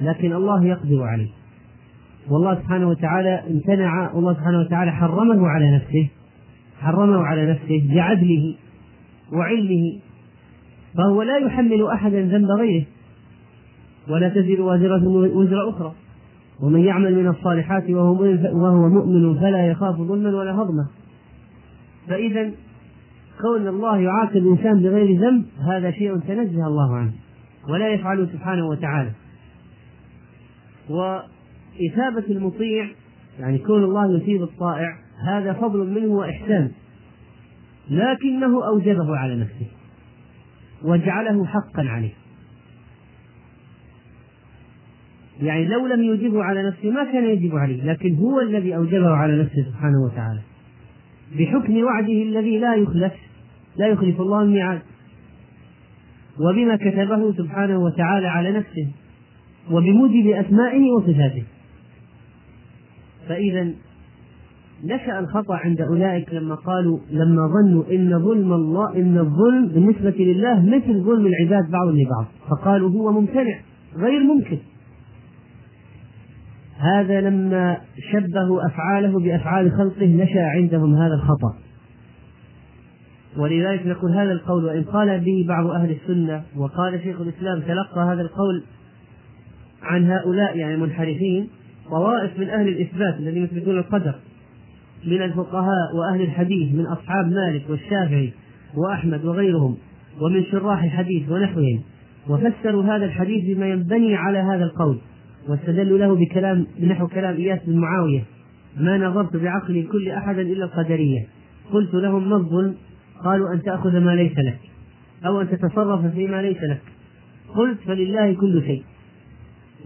لكن الله يقدر عليه. والله سبحانه وتعالى امتنع والله سبحانه وتعالى حرمه على نفسه حرمه على نفسه بعدله وعلمه. فهو لا يحمل أحدا ذنب غيره ولا تزر وازرة وزر أخرى. ومن يعمل من الصالحات وهو مؤمن فلا يخاف ظلما ولا هضما. فإذا كون الله يعاقب الإنسان بغير ذنب هذا شيء تنزه الله عنه. ولا يفعله سبحانه وتعالى. وإثابة المطيع يعني كون الله يثيب الطائع هذا فضل منه وإحسان. لكنه أوجبه على نفسه. وجعله حقا عليه. يعني لو لم يوجبه على نفسه ما كان يجب عليه لكن هو الذي أوجبه على نفسه سبحانه وتعالى. بحكم وعده الذي لا يخلف لا يخلف الله الميعاد. وبما كتبه سبحانه وتعالى على نفسه وبموجب أسمائه وصفاته. فإذا نشأ الخطأ عند أولئك لما قالوا لما ظنوا إن ظلم الله إن الظلم بالنسبة لله مثل ظلم العباد بعض لبعض. فقالوا هو ممتنع غير ممكن. هذا لما شبهوا أفعاله بأفعال خلقه نشأ عندهم هذا الخطأ. ولذلك نقول هذا القول وإن قال به بعض أهل السنة وقال شيخ الإسلام تلقى هذا القول عن هؤلاء يعني منحرفين طوائف من أهل الإثبات الذين يثبتون القدر من الفقهاء وأهل الحديث من أصحاب مالك والشافعي وأحمد وغيرهم ومن شراح الحديث ونحوهم وفسروا هذا الحديث بما ينبني على هذا القول واستدلوا له بكلام بنحو كلام إياس بن معاوية ما نظرت بعقلي كل أحد إلا القدرية قلت لهم ما الظلم قالوا أن تأخذ ما ليس لك أو أن تتصرف فيما ليس لك. قلت فلله كل شيء.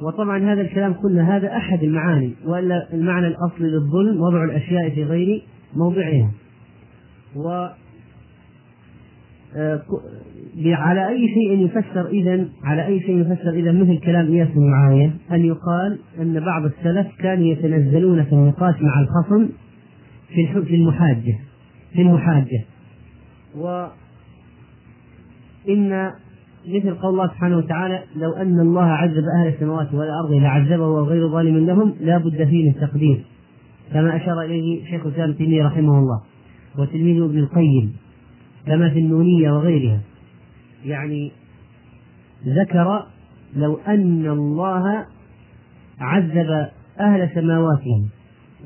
وطبعا هذا الكلام قلنا هذا أحد المعاني وإلا المعنى الأصلي للظلم وضع الأشياء في غير موضعها. و آه، على أي شيء يفسر إذا على أي شيء يفسر إذا مثل كلام إياس بن معاوية أن يقال أن بعض السلف كانوا يتنزلون في النقاش مع الخصم في المحاجة في المحاجة. وإن مثل قول الله سبحانه وتعالى لو أن الله عذب أهل السماوات والأرض لعذبه وغير ظالم لهم لا بد فيه من تقدير كما أشار إليه شيخ الإسلام تيمية رحمه الله وتلميذه ابن القيم كما في النونية وغيرها. يعني ذكر لو أن الله عذب أهل سماواته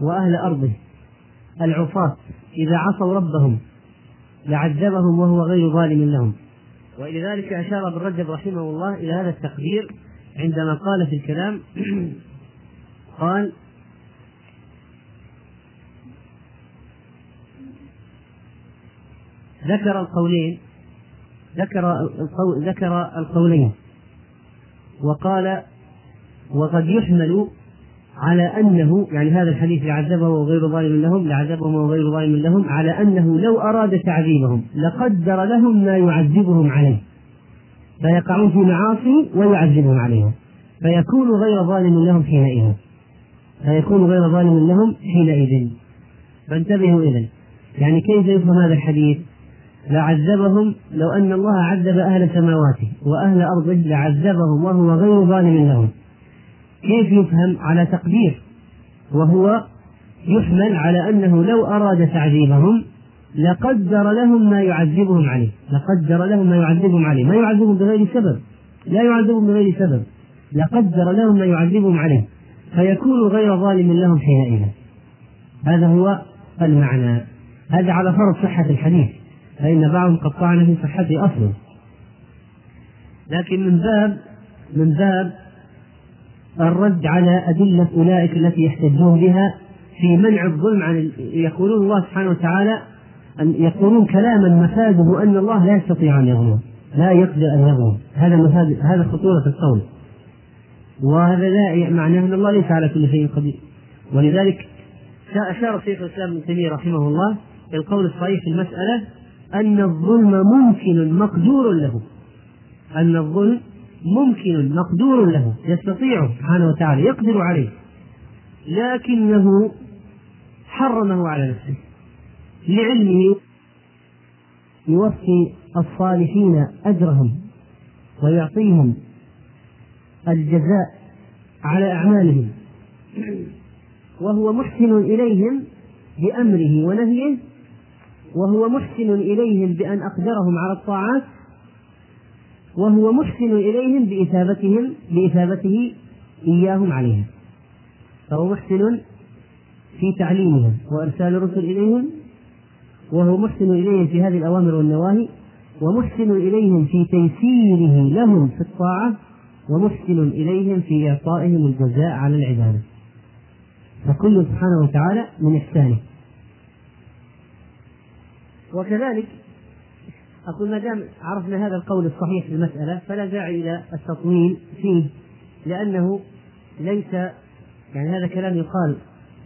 وأهل أرضه العصاة إذا عصوا ربهم لعذبهم وهو غير ظالم لهم. ولذلك أشار ابن رجب رحمه الله إلى هذا التقدير عندما قال في الكلام قال ذكر القولين ذكر القول ذكر القولين وقال وقد يحمل على أنه يعني هذا الحديث لعذبه وغير ظالم لهم لعذبهم وغير ظالم لهم على أنه لو أراد تعذيبهم لقدر لهم ما يعذبهم عليه. فيقعون في معاصي ويعذبهم عليها. فيكون غير ظالم لهم حينئذ. فيكون غير ظالم لهم حينئذ. فانتبهوا إذن يعني كيف يفهم هذا الحديث؟ لعذبهم لو أن الله عذب أهل سماواته وأهل أرضه لعذبهم وهو غير ظالم لهم. كيف يفهم على تقدير؟ وهو يحمل على أنه لو أراد تعذيبهم لقدر لهم ما يعذبهم عليه لقدر لهم ما يعذبهم عليه ما يعذبهم بغير سبب لا يعذبهم بغير سبب لقدر لهم ما يعذبهم عليه فيكون غير ظالم لهم حينئذ. هذا هو المعنى. هذا على فرض صحة الحديث فإن بعضهم قد طعن في صحته أصلا. لكن من باب من باب الرد على أدلة أولئك التي يحتجون بها في منع الظلم عن يقولون الله سبحانه وتعالى أن يقولون كلاما مفاده أن الله لا يستطيع أن يظلم لا يقدر أن يظلم. هذا مفاد هذا خطورة القول. وهذا لا معناه أن الله ليس على كل شيء قدير. ولذلك أشار شيخ الإسلام ابن تيمية رحمه الله القول الصحيح في المسألة أن الظلم ممكن مقدور له. أن الظلم ممكن مقدور له يستطيع سبحانه وتعالى يقدر عليه. لكنه حرمه على نفسه. لعلمه يوفي الصالحين أجرهم ويعطيهم الجزاء على أعمالهم. وهو محسن إليهم بأمره ونهيه وهو محسن إليهم بأن أقدرهم على الطاعات وهو محسن إليهم بإثابتهم بإثابته إياهم عليها فهو محسن في تعليمهم وإرسال الرسل إليهم وهو محسن إليهم في هذه الأوامر والنواهي ومحسن إليهم في تيسيره لهم في الطاعة ومحسن إليهم في إعطائهم الجزاء على العبادة. فكل سبحانه وتعالى من إحسانه. وكذلك أقول ما دام عرفنا هذا القول الصحيح في المسألة فلا داعي إلى التطويل فيه لأنه ليس يعني هذا كلام يقال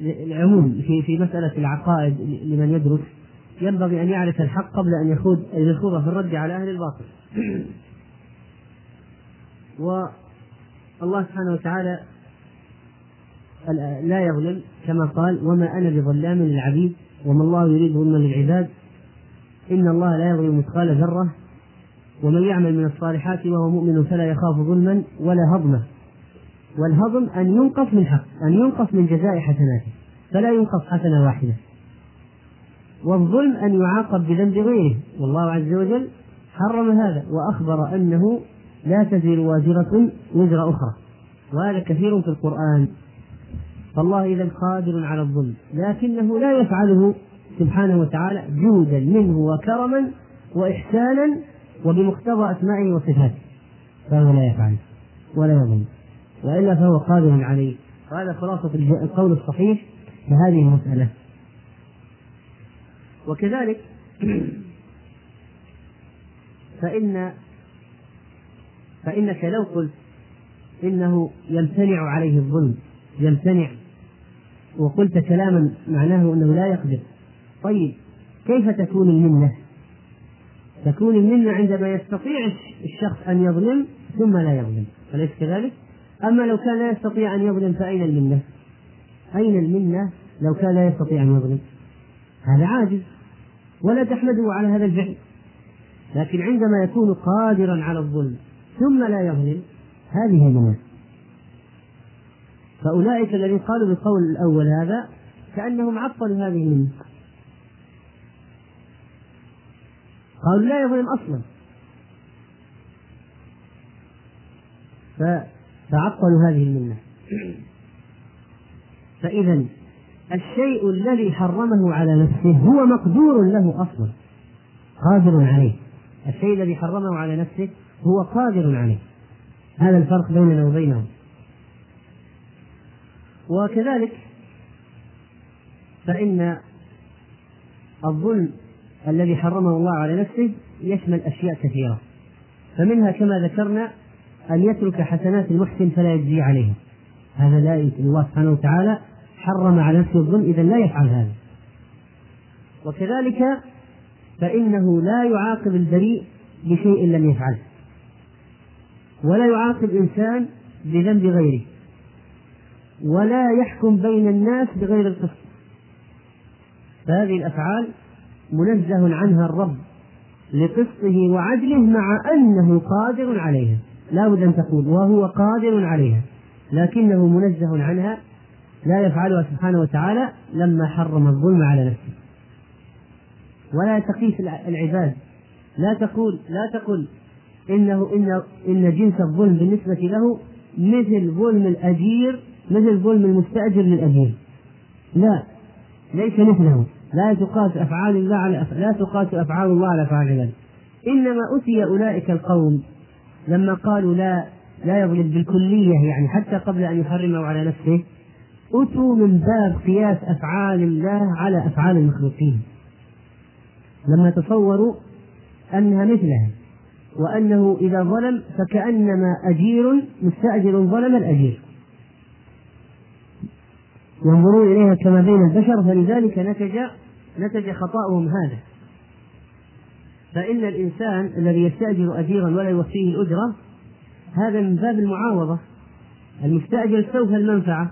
العموم في في مسألة العقائد لمن يدرس ينبغي أن يعرف الحق قبل أن يخوض أن يخوض في الرد على أهل الباطل. والله سبحانه وتعالى لا يظلم كما قال وما أنا بظلام للعبيد وما الله يريد ظلما للعباد إن الله لا يظلم مثقال ذرة ومن يعمل من الصالحات وهو مؤمن فلا يخاف ظلما ولا هضما. والهضم أن ينقص من حق أن ينقص من جزاء حسناته فلا ينقص حسنة واحدة. والظلم أن يعاقب بذنب غيره. والله عز وجل حرم هذا وأخبر أنه لا تزر وازرة وزر أخرى. وهذا كثير في القرآن. فالله إذا قادر على الظلم لكنه لا يفعله سبحانه وتعالى جودا منه وكرما وإحسانا وبمقتضى أسمائه وصفاته. فهو لا يفعل ولا يظلم وإلا فهو قادر عليه. وهذا خلاصة القول الصحيح في هذه المسألة. وكذلك فإن فإنك لو قلت إنه يمتنع عليه الظلم يمتنع وقلت كلاما معناه أنه لا يقدر طيب كيف تكون المنة؟ تكون المنة عندما يستطيع الشخص أن يظلم ثم لا يظلم أليس كذلك؟ أما لو كان لا يستطيع أن يظلم فأين المنة؟ أين المنة لو كان لا يستطيع أن يظلم؟ هذا عاجز ولا تحمده على هذا الفعل لكن عندما يكون قادرا على الظلم ثم لا يظلم هذه المنة فأولئك الذين قالوا بالقول الأول هذا كأنهم عطلوا هذه المنة قالوا لا يظلم أصلا. فعطلوا هذه المنة. فإذا الشيء الذي حرمه على نفسه هو مقدور له أصلا. قادر عليه. الشيء الذي حرمه على نفسه هو قادر عليه. هذا الفرق بيننا وبينهم. وكذلك فإن الظلم الذي حرمه الله على نفسه يشمل أشياء كثيرة. فمنها كما ذكرنا أن يترك حسنات المحسن فلا يجزي عليها هذا لا يمكن. الله سبحانه وتعالى حرم على نفسه الظلم إذا لا يفعل هذا. وكذلك فإنه لا يعاقب البريء بشيء لم يفعله. ولا يعاقب إنسان بذنب غيره. ولا يحكم بين الناس بغير القسط. فهذه الأفعال منزه عنها الرب لقسطه وعدله مع أنه قادر عليها. لا بد أن تقول وهو قادر عليها. لكنه منزه عنها لا يفعلها سبحانه وتعالى لما حرم الظلم على نفسه. ولا تقيس العباد. لا تقول لا تقل إنه إن إن جنس الظلم بالنسبة له مثل ظلم الأجير مثل ظلم المستأجر للأجير. لا ليس مثله. لا تقاس أفعال الله على. لا تقاس أفعال الله على أفعال العباد إنما أتي أولئك القوم لما قالوا لا لا يظلم بالكلية يعني حتى قبل أن يحرمه على نفسه أتوا من باب قياس أفعال الله على أفعال المخلوقين لما تصوروا أنها مثلها وأنه إذا ظلم فكأنما أجير مستأجر ظلم الأجير ينظرون إليها كما بين البشر فلذلك نتج نتج خطأهم هذا. فإن الإنسان الذي يستأجر أجيرا ولا يوفيه الأجرة هذا من باب المعاوضة. المستأجر استوفى المنفعة.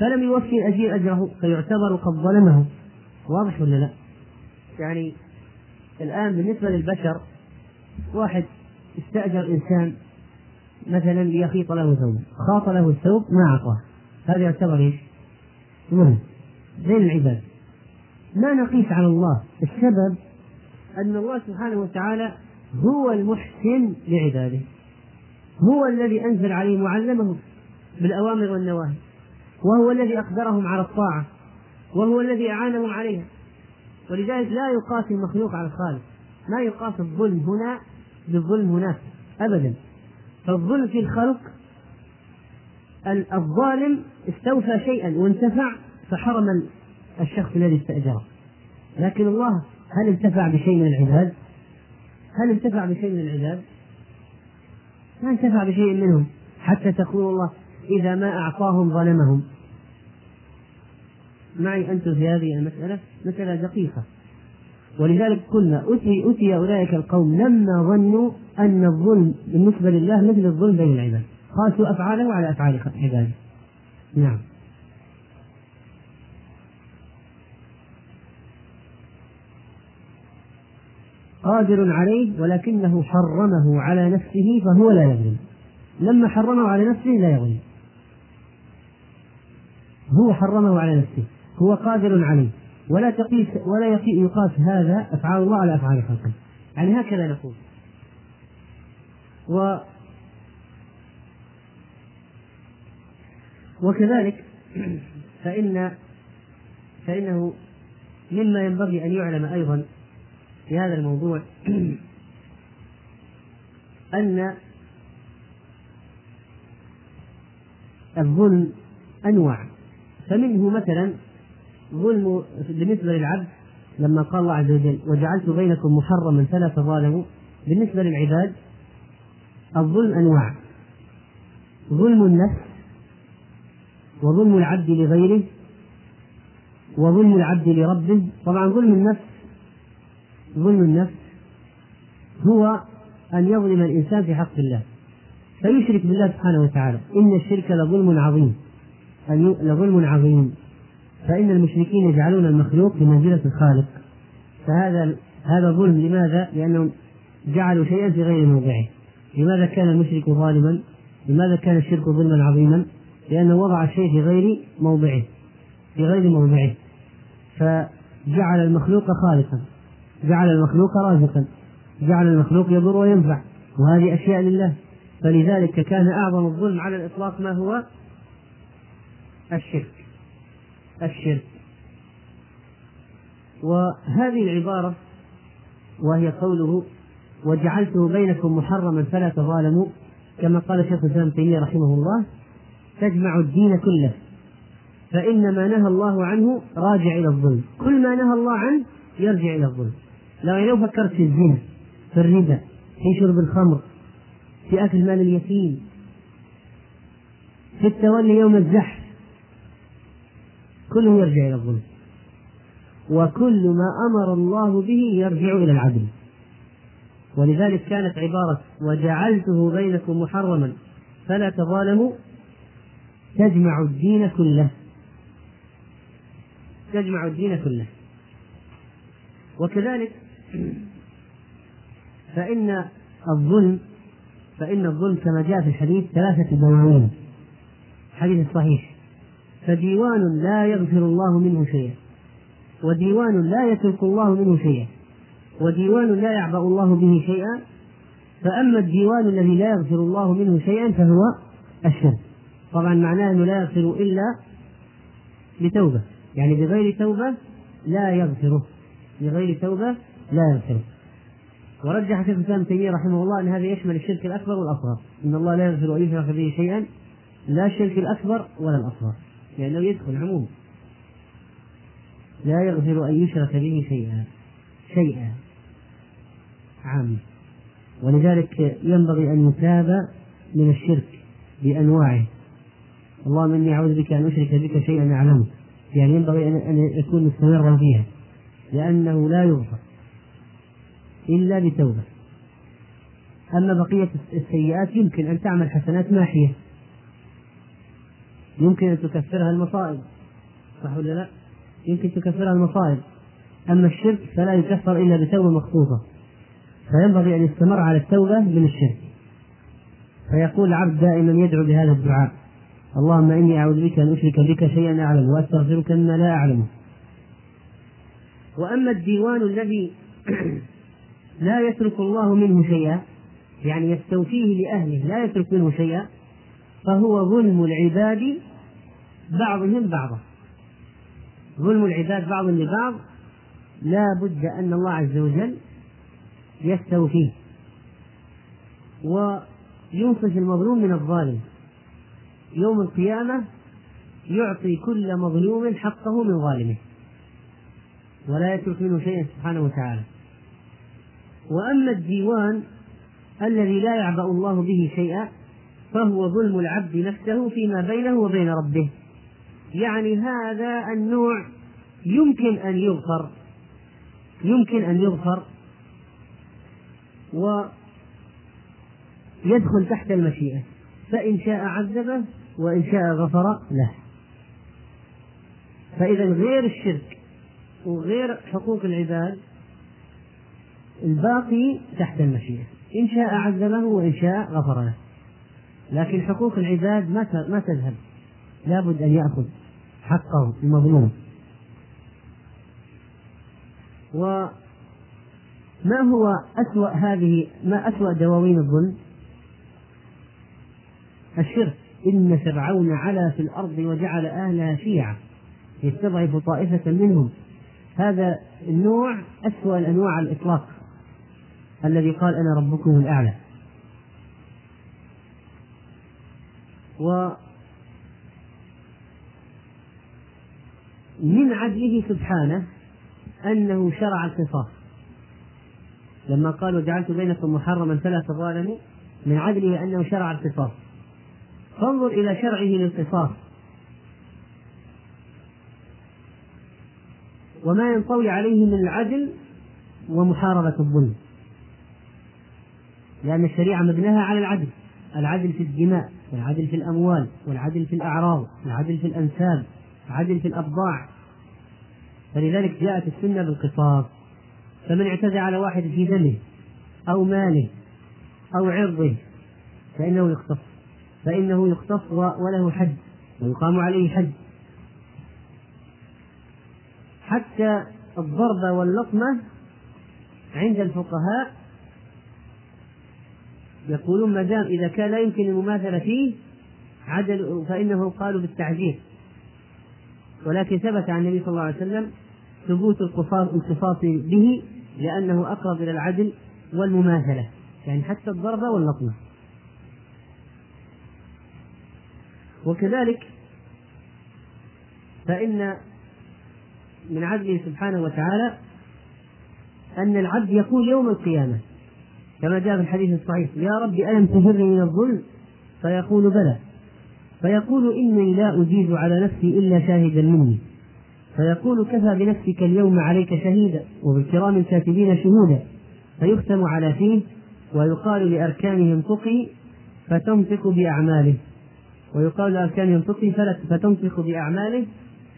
فلم يوفي الأجير أجره فيعتبر قد ظلمه. واضح ولا لا؟ يعني الآن بالنسبة للبشر واحد استأجر إنسان مثلا ليخيط له ثوبا خاط له الثوب ما أعطاه. هذا يعتبر إيش؟ ظلم بين العباد. ما نقيس على الله. السبب أن الله سبحانه وتعالى هو المحسن لعباده. هو الذي أنزل عليهم وعلمهم بالأوامر والنواهي. وهو الذي أقدرهم على الطاعة. وهو الذي أعانهم عليها. ولذلك لا يقاس المخلوق على الخالق. ما يقاس الظلم هنا بالظلم هناك. أبدا. فالظلم في الخلق الظالم استوفى شيئا وانتفع فحرم الشخص الذي استأجره لكن الله هل انتفع بشيء من العباد؟ هل انتفع بشيء من العباد؟ ما انتفع بشيء منهم حتى تقول الله إذا ما أعطاهم ظلمهم معي أنتم في هذه المسألة مسألة دقيقة ولذلك قلنا أتي أتي أولئك القوم لما ظنوا أن الظلم بالنسبة لله مثل الظلم بين العباد قاسوا أفعاله على أفعال عباده نعم. قادر عليه ولكنه حرمه على نفسه فهو لا يظلم. لما حرمه على نفسه لا يظلم. هو حرمه على نفسه. هو قادر عليه. ولا تقيس ولا يقاس هذا أفعال الله على أفعال خلقه. يعني هكذا نقول و وكذلك فإن فإنه مما ينبغي أن يعلم أيضا في هذا الموضوع أن الظلم أنواع. فمنه مثلا ظلم بالنسبة للعبد لما قال الله عز وجل وجعلت بينكم محرما فلا تظالموا. بالنسبة للعباد الظلم أنواع. ظلم النفس وظلم العبد لغيره وظلم العبد لربه طبعا ظلم النفس ظلم النفس هو أن يظلم الإنسان في حق الله فيشرك بالله سبحانه وتعالى إن الشرك لظلم عظيم لظلم عظيم فإن المشركين يجعلون المخلوق بمنزلة الخالق فهذا هذا ظلم لماذا؟ لأنهم جعلوا شيئا في غير موضعه لماذا كان المشرك ظالما؟ لماذا كان الشرك ظلما عظيما؟ لأنه وضع الشيء في غير موضعه في غير موضعه. فجعل المخلوق خالقا جعل المخلوق رازقا جعل المخلوق يضر وينفع. وهذه أشياء لله. فلذلك كان أعظم الظلم على الإطلاق ما هو؟ الشرك. الشرك. وهذه العبارة وهي قوله وجعلته بينكم محرما فلا تظالموا كما قال شيخ الإسلام تيمية رحمه الله. تجمع الدين كله. فإن ما نهى الله عنه راجع إلى الظلم. كل ما نهى الله عنه يرجع إلى الظلم. لو لو فكرت في الزنا في الربا في شرب الخمر في أكل مال اليتيم في التولي يوم الزحف كله يرجع إلى الظلم. وكل ما أمر الله به يرجع إلى العدل. ولذلك كانت عبارة وجعلته بينكم محرما فلا تظالموا تجمع الدين كله. تجمع الدين كله. وكذلك فإن الظلم فإن الظلم كما جاء في الحديث ثلاثة دواوين. حديث صحيح. فديوان لا يغفر الله منه شيئا. وديوان لا يترك الله منه شيئا. وديوان لا يعبأ الله به شيئا. فأما الديوان الذي لا يغفر الله منه شيئا فهو الشرك. طبعا معناه أنه لا يغفر إلا بتوبة. يعني بغير توبة لا يغفره. بغير توبة لا يغفره. ورجح شيخ الاسلام ابن تيمية رحمه الله أن هذا يشمل الشرك الأكبر والأصغر. إن الله لا يغفر أن يشرك به شيئا لا الشرك الأكبر ولا الأصغر. لأنه يدخل عموما. لا يغفر أن يشرك به شيئا. شيئا. عام. ولذلك ينبغي أن يتاب من الشرك بأنواعه. اللهم إني أعوذ بك أن أشرك بك شيئا أعلمه يعني ينبغي أن يكون مستمرا فيها لأنه لا يغفر إلا بتوبة. أما بقية السيئات يمكن أن تعمل حسنات ماحية. يمكن أن تكفرها المصائب صح ولا لا؟ يمكن تكفرها المصائب. أما الشرك فلا يكفر إلا بتوبة مخصوصة. فينبغي أن يستمر على التوبة من الشرك. فيقول العبد دائما يدعو بهذا الدعاء. اللهم إني أعوذ بك أن أشرك بك شيئا أعلم وأستغفرك مما لا أعلمه. وأما الديوان الذي لا يترك الله منه شيئا يعني يستوفيه لأهله لا يترك منه شيئا فهو ظلم العباد بعضهم بعضا ظلم العباد بعض لبعض لا بد أن الله عز وجل يستوفيه. وينصف المظلوم من الظالم. يوم القيامة يعطي كل مظلوم حقه من ظالمه. ولا يترك منه شيئا سبحانه وتعالى. وأما الديوان الذي لا يعبأ الله به شيئا فهو ظلم العبد نفسه فيما بينه وبين ربه. يعني هذا النوع يمكن أن يغفر. يمكن أن يغفر. ويدخل تحت المشيئة. فإن شاء عذبه وإن شاء غفر له. فإذا غير الشرك وغير حقوق العباد الباقي تحت المشيئة. إن شاء عذبه وإن شاء غفر له. لكن حقوق العباد ما ما تذهب. لابد أن يأخذ حقه المظلوم. وما هو أسوأ هذه ما أسوأ دواوين الظلم؟ الشرك. إن فرعون علا في الأرض وجعل أهلها شيعا. يستضعف طائفة منهم. هذا النوع أسوأ الأنواع على الإطلاق الذي قال أنا ربكم الأعلى. و من عدله سبحانه أنه شرع القصاص. لما قال وجعلت بينكم محرما فلا تظالموا من عدله أنه شرع القصاص. فانظر إلى شرعه للقصاص. وما ينطوي عليه من العدل ومحاربة الظلم. لأن الشريعة مبناها على العدل. العدل في الدماء والعدل في الأموال والعدل في الأعراض والعدل في الأنساب العدل في الأبضاع فلذلك جاءت السنة بالقصاص. فمن اعتدى على واحد في دمه أو ماله أو عرضه فإنه يختص فإنه يختص وله حد ويقام عليه حد حتى الضرب واللطمة عند الفقهاء يقولون ما دام إذا كان لا يمكن المماثلة فيه عدل فإنه قالوا بالتعزير. ولكن ثبت عن النبي صلى الله عليه وسلم ثبوت القصاص القصاص به لأنه أقرب إلى العدل والمماثلة. يعني حتى الضربة واللطمة. وكذلك فإن من عدله سبحانه وتعالى أن العبد يقول يوم القيامة كما جاء في الحديث الصحيح يا رب ألم تجرني من الظلم؟ فيقول بلى. فيقول إني لا أجيز على نفسي إلا شاهدا مني. فيقول كفى بنفسك اليوم عليك شهيدا وبالكرام الكاتبين شهودا. فيختم على فيه ويقال لأركانه انطقي فتنطق بأعماله. ويقال لأركانه انطقي فتنطق بأعماله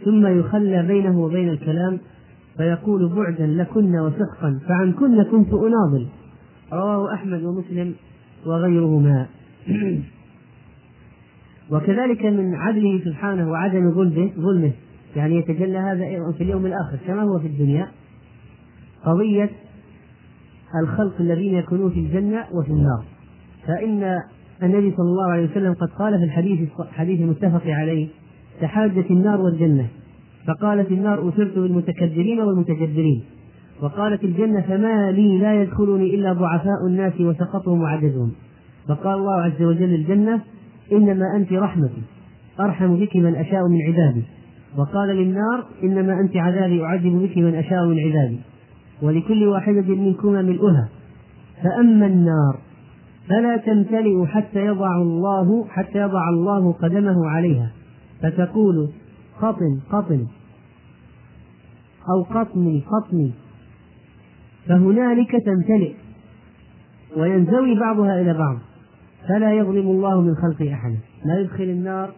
ثم يخلى بينه وبين الكلام فيقول بعدا لكن وسحقا فعنكن كنت أناضل. رواه أحمد ومسلم وغيرهما. وكذلك من عدله سبحانه وعدم ظلمه ظلمه. يعني يتجلى هذا أيضا في اليوم الآخر كما هو في الدنيا. قضية الخلق الذين يكونون في الجنة وفي النار. فإن النبي صلى الله عليه وسلم قد قال في الحديث الحديث المتفق عليه تحاجت النار والجنة فقالت النار أثرت بالمتكبرين والمتجبرين. وقالت الجنة فما لي لا يدخلني إلا ضعفاء الناس وسقطهم وعجزهم. فقال الله عز وجل الجنة إنما أنت رحمتي أرحم بك من أشاء من عبادي. وقال للنار إنما أنت عذابي أعذب بك من أشاء من عبادي. ولكل واحدة منكما ملؤها. فأما النار فلا تمتلئ حتى يضع الله حتى يضع الله قدمه عليها. فتقول قطن قطن. أو قطني قطني فهنالك تمتلئ. وينزوي بعضها إلى بعض. فلا يظلم الله من خلقه أحدا لا يدخل النار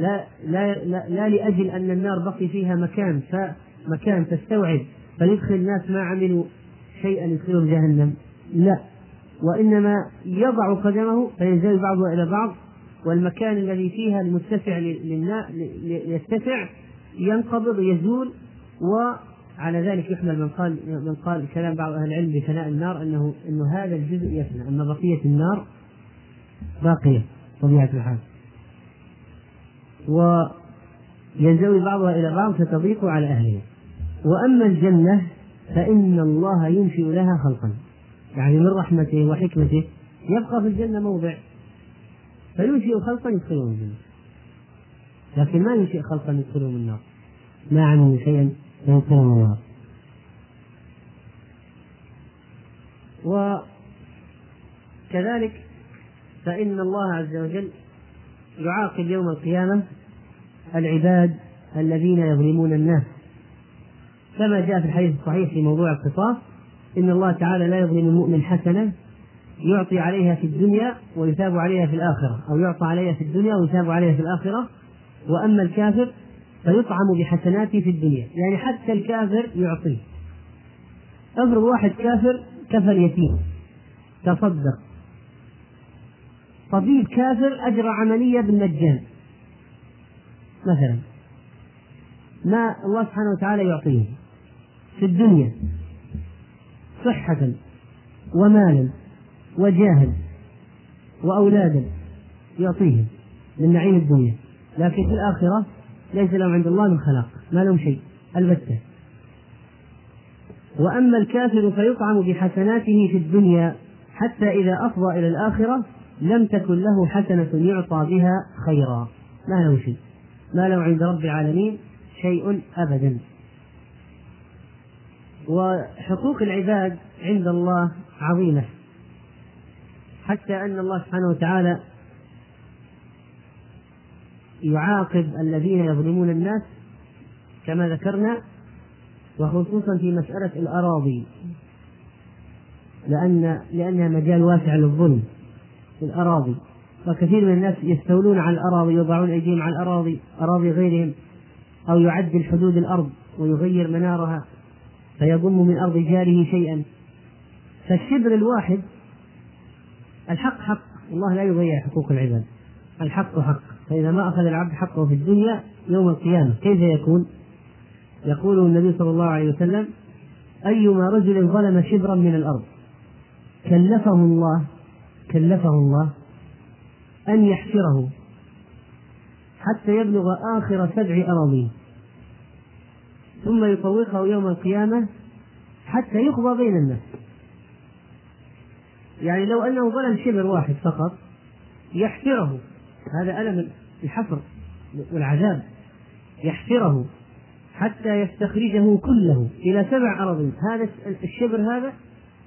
لا لا لا, لا لأجل أن النار بقي فيها مكان فمكان تستوعب فيدخل الناس ما عملوا شيئا يدخلهم جهنم. لا. وإنما يضع قدمه فينزوي بعضها إلى بعض والمكان الذي فيها المتسع يتسع ينقبض يزول وعلى ذلك يحمل من قال من قال كلام بعض أهل العلم بفناء النار أنه أنه هذا الجزء يفنى أما بقية النار باقية طبيعة الحال. وينزوي بعضها إلى بعض فتضيق على اهلها وأما الجنة فإن الله ينشئ لها خلقا. يعني من رحمته وحكمته يبقى في الجنة موضع. فينشئ خلقا يدخلهم الجنة. لكن ما ينشئ خلقا يدخلهم النار. ما عملوا شيئا فيدخلهم النار. وكذلك فإن الله عز وجل يعاقب يوم القيامة العباد الذين يظلمون الناس. كما جاء في الحديث الصحيح في موضوع القصاص إن الله تعالى لا يظلم المؤمن حسنة يعطي عليها في الدنيا ويثاب عليها في الآخرة أو يعطى عليها في الدنيا ويثاب عليها في الآخرة. وأما الكافر فيطعم بحسناته في الدنيا يعني حتى الكافر يعطيه. افرض واحد كافر كفل يتيم. تصدق. طبيب كافر أجرى عملية بالمجان مثلا. ما الله سبحانه وتعالى يعطيه. في الدنيا. صحة ومالا وجاها وأولادا يعطيهم من نعيم الدنيا. لكن في الآخرة ليس لهم عند الله من خلاق ما لهم شيء البتة. وأما الكافر فيطعم بحسناته في الدنيا حتى إذا أفضى إلى الآخرة لم تكن له حسنة يعطى بها خيرا. ما له شيء. ما له عند رب العالمين شيء أبدا. وحقوق العباد عند الله عظيمة. حتى أن الله سبحانه وتعالى يعاقب الذين يظلمون الناس كما ذكرنا وخصوصا في مسألة الأراضي. لأن لأنها مجال واسع للظلم في الأراضي. فكثير من الناس يستولون على الأراضي يضعون أيديهم على الأراضي أراضي غيرهم أو يعدل حدود الأرض ويغير منارها. فيضم من أرض جاره شيئا. فالشبر الواحد الحق حق. الله لا يضيع حقوق العباد. الحق حق. فإذا ما أخذ العبد حقه في الدنيا يوم القيامة كيف يكون؟ يقول النبي صلى الله عليه وسلم أيما رجل ظلم شبرا من الأرض كلفه الله كلفه الله أن يحفره حتى يبلغ آخر سبع أراضين ثم يطوقه يوم القيامة حتى يقضى بين الناس. يعني لو أنه ظلم شبر واحد فقط يحفره. هذا ألم الحفر والعذاب. يحفره حتى يستخرجه كله إلى سبع أراضين هذا الشبر هذا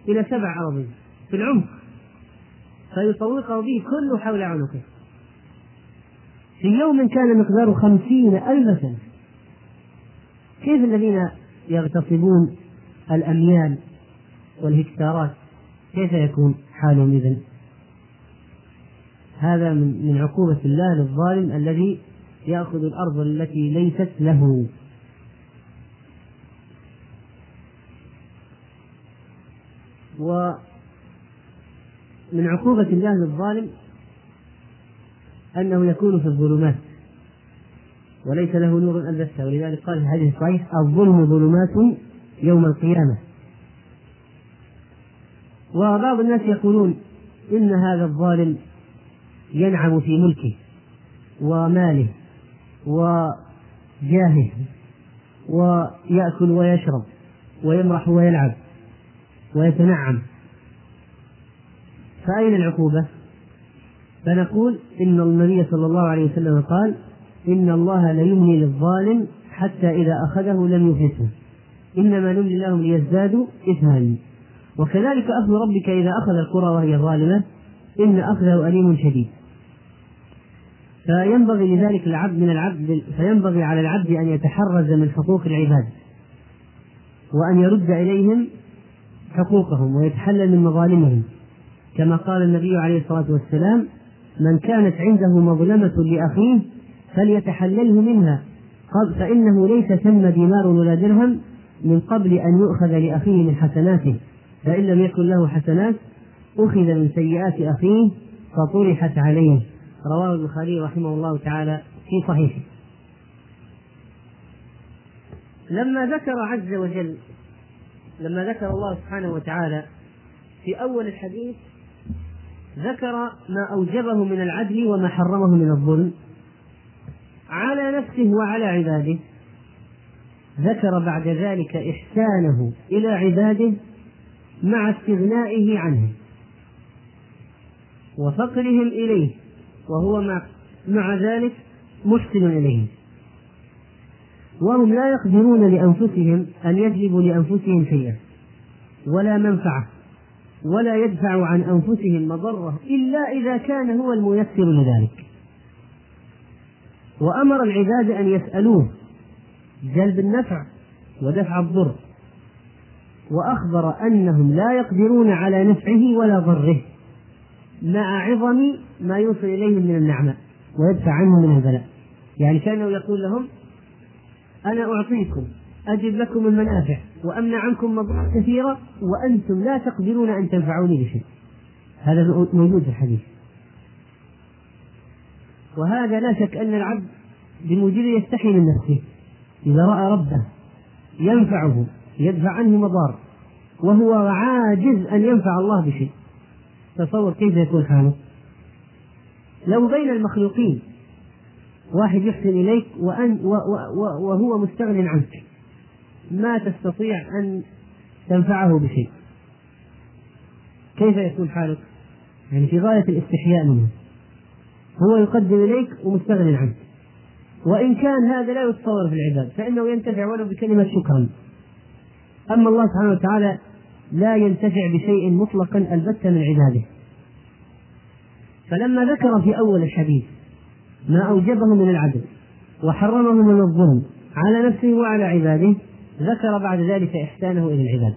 إلى سبع أراضين في العمق. فيطوقه به كله حول عنقه. في يوم كان مقداره خمسين ألف سنة. كيف الذين يغتصبون الأميال والهكتارات؟ كيف يكون حالهم إذن؟ هذا من عقوبة الله للظالم الذي يأخذ الأرض التي ليست له. ومن عقوبة الله للظالم أنه يكون في الظلمات. وليس له نور أن ولذلك قال في الحديث الصحيح الظلم ظلمات يوم القيامة. وبعض الناس يقولون إن هذا الظالم ينعم في ملكه وماله وجاهه ويأكل ويشرب ويمرح ويلعب ويتنعم. فأين العقوبة؟ فنقول إن النبي صلى الله عليه وسلم قال إن الله ليملي للظالم حتى إذا أخذه لم يفلته إنما نملي لهم ليزدادوا إثما وكذلك أخذ ربك إذا أخذ القرى وهي ظالمة إن أخذه أليم شديد. فينبغي لذلك العبد من العبد فينبغي على العبد أن يتحرز من حقوق العباد وأن يرد إليهم حقوقهم ويتحلل من مظالمهم. كما قال النبي عليه الصلاة والسلام من كانت عنده مظلمة لأخيه فليتحلله منها. فإنه ليس ثم دينار ولا درهم من قبل أن يؤخذ لأخيه من حسناته. فإن لم يكن له حسنات أخذ من سيئات أخيه فطرحت عليه. رواه البخاري رحمه الله تعالى في صحيحه. لما ذكر عز وجل لما ذكر الله سبحانه وتعالى في أول الحديث ذكر ما أوجبه من العدل وما حرمه من الظلم. على نفسه وعلى عباده. ذكر بعد ذلك إحسانه إلى عباده مع استغنائه عنهم وفقرهم إليه وهو مع, مع ذلك محسن إليهم وهم لا يقدرون لأنفسهم أن يجلبوا لأنفسهم شيئا ولا منفعة ولا يدفع عن أنفسهم مضرة إلا إذا كان هو الميسر لذلك. وأمر العباد أن يسألوه جلب النفع ودفع الضر. وأخبر أنهم لا يقدرون على نفعه ولا ضره مع عظم ما يوصل إليهم من النعمة ويدفع عنهم من البلاء. يعني كأنه يقول لهم أنا أعطيكم أجد لكم المنافع وأمنع عنكم مضار كثيرة وأنتم لا تقدرون أن تنفعوني بشيء. هذا موجود في الحديث. وهذا لا شك أن العبد بموجبه يستحي من نفسه. إذا رأى ربه ينفعه يدفع عنه مضار وهو عاجز أن ينفع الله بشيء. تصور كيف يكون حاله؟ لو بين المخلوقين واحد يحسن إليك وأن وهو مستغن عنك ما تستطيع أن تنفعه بشيء. كيف يكون حالك؟ يعني في غاية الاستحياء منه. هو يقدم إليك ومستغن عنك. وإن كان هذا لا يتصور في العباد فإنه ينتفع ولو بكلمة شكرا. أما الله سبحانه وتعالى لا ينتفع بشيء مطلقا البتة من عباده. فلما ذكر في أول الحديث ما أوجبه من العدل وحرمه من الظلم على نفسه وعلى عباده ذكر بعد ذلك إحسانه إلى العباد.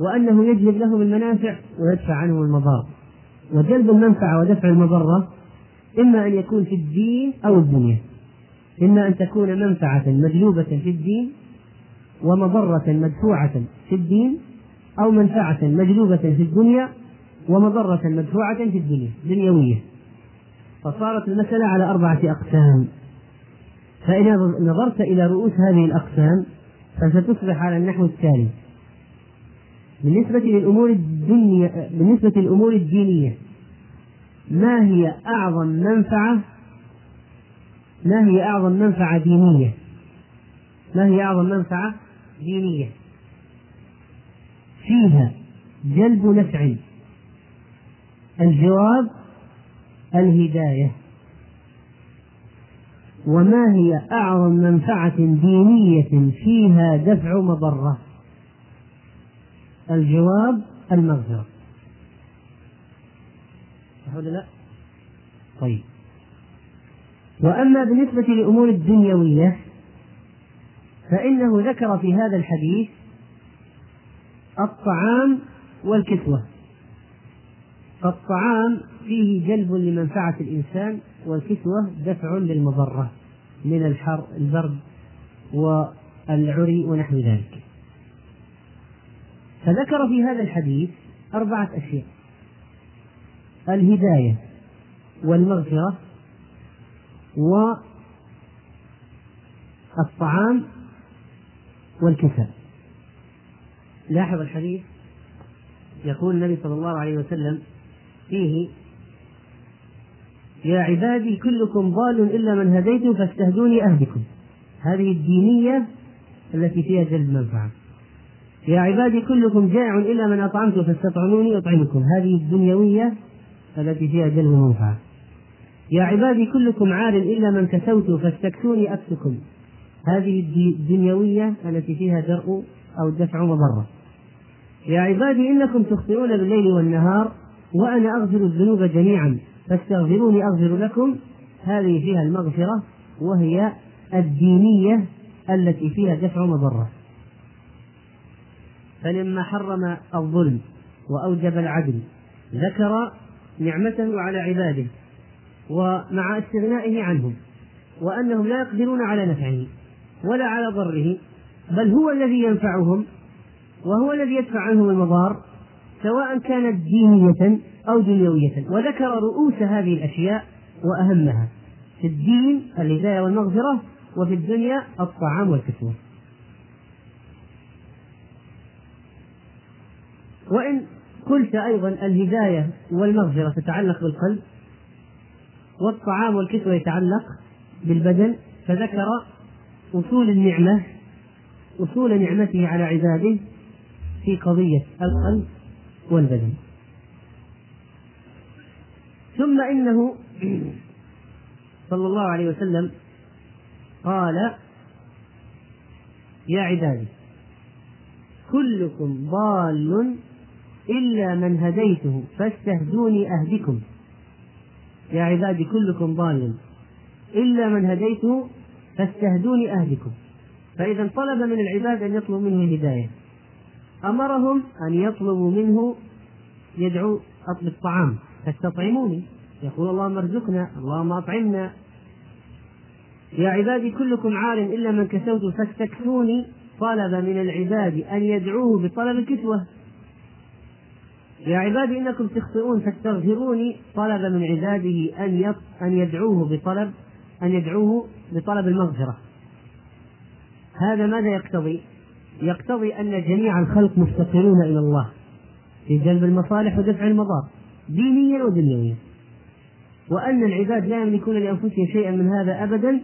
وأنه يجلب لهم المنافع ويدفع عنهم المضار. وجلب المنفعة ودفع المضرة إما أن يكون في الدين أو الدنيا. إما أن تكون منفعة مجلوبة في الدين ومضرة مدفوعة في الدين أو منفعة مجلوبة في الدنيا ومضرة مدفوعة في الدنيا دنيوية. فصارت المسألة على أربعة أقسام. فإذا نظرت إلى رؤوس هذه الأقسام فستصبح على النحو التالي. بالنسبة للأمور الدنيا بالنسبة للأمور الدينية ما هي أعظم منفعة؟ ما هي أعظم منفعة دينية؟ ما هي أعظم منفعة دينية؟ فيها جلب نفع الجواب الهداية. وما هي أعظم منفعة دينية؟ فيها دفع مضرة. الجواب المغفرة. صح ولا لا؟ طيب. وأما بالنسبة للأمور الدنيوية فإنه ذكر في هذا الحديث الطعام والكسوة. فالطعام فيه جلب لمنفعة الإنسان والكسوة دفع للمضرة من الحر البرد والعري ونحو ذلك. فذكر في هذا الحديث أربعة أشياء. الهداية والمغفرة والطعام والكساء لاحظ الحديث يقول النبي صلى الله عليه وسلم فيه يا عبادي كلكم ضال إلا من هديت فاستهدوني أهدكم. هذه الدينية التي فيها جلب منفعة. يا عبادي كلكم جائع إلا من أطعمته فاستطعموني أطعمكم. هذه الدنيوية التي فيها جلب منفعة يا عبادي كلكم عار إلا من كسوت فاستكسوني أكسكم. هذه الدنيوية التي فيها درء أو دفع مضرة يا عبادي إنكم تخطئون بالليل والنهار وأنا أغفر الذنوب جميعا. فاستغفروني أغفر لكم. هذه فيها المغفرة وهي الدينية التي فيها دفع مضرة فلما حرم الظلم وأوجب العدل ذكر نعمته على عباده ومع استغنائه عنهم وأنهم لا يقدرون على نفعه ولا على ضره بل هو الذي ينفعهم وهو الذي يدفع عنهم المضار سواء كانت دينية أو دنيوية. وذكر رؤوس هذه الأشياء وأهمها في الدين الهداية والمغفرة وفي الدنيا الطعام والكسوة. وإن قلت أيضا الهداية والمغفرة تتعلق بالقلب والطعام والكسوة يتعلق بالبدن فذكر أصول النعمة أصول نعمته على عباده في قضية القلب والبدن. ثم إنه صلى الله عليه وسلم قال يا عبادي كلكم ضال إلا من هديته فاستهدوني أهدكم. يا عبادي كلكم ضال إلا من هديته فاستهدوني أهدكم. فإذا طلب من العباد أن يطلبوا منه الهداية. أمرهم أن يطلبوا منه يدعو أطلب الطعام. فاستطعموني. يقول اللهم ارزقنا اللهم أطعمنا. يا عبادي كلكم عار إلا من كسوت فاستكسوني. طلب من العباد أن يدعوه بطلب الكسوة. يا عبادي إنكم تخطئون فاستغفروني طلب من عباده أن أن يدعوه بطلب أن يدعوه بطلب المغفرة. هذا ماذا يقتضي؟ يقتضي أن جميع الخلق مفتقرون إلى الله في جلب المصالح ودفع المضار دينيا ودنيويا وأن العباد لا يملكون لأنفسهم شيئا من هذا أبدا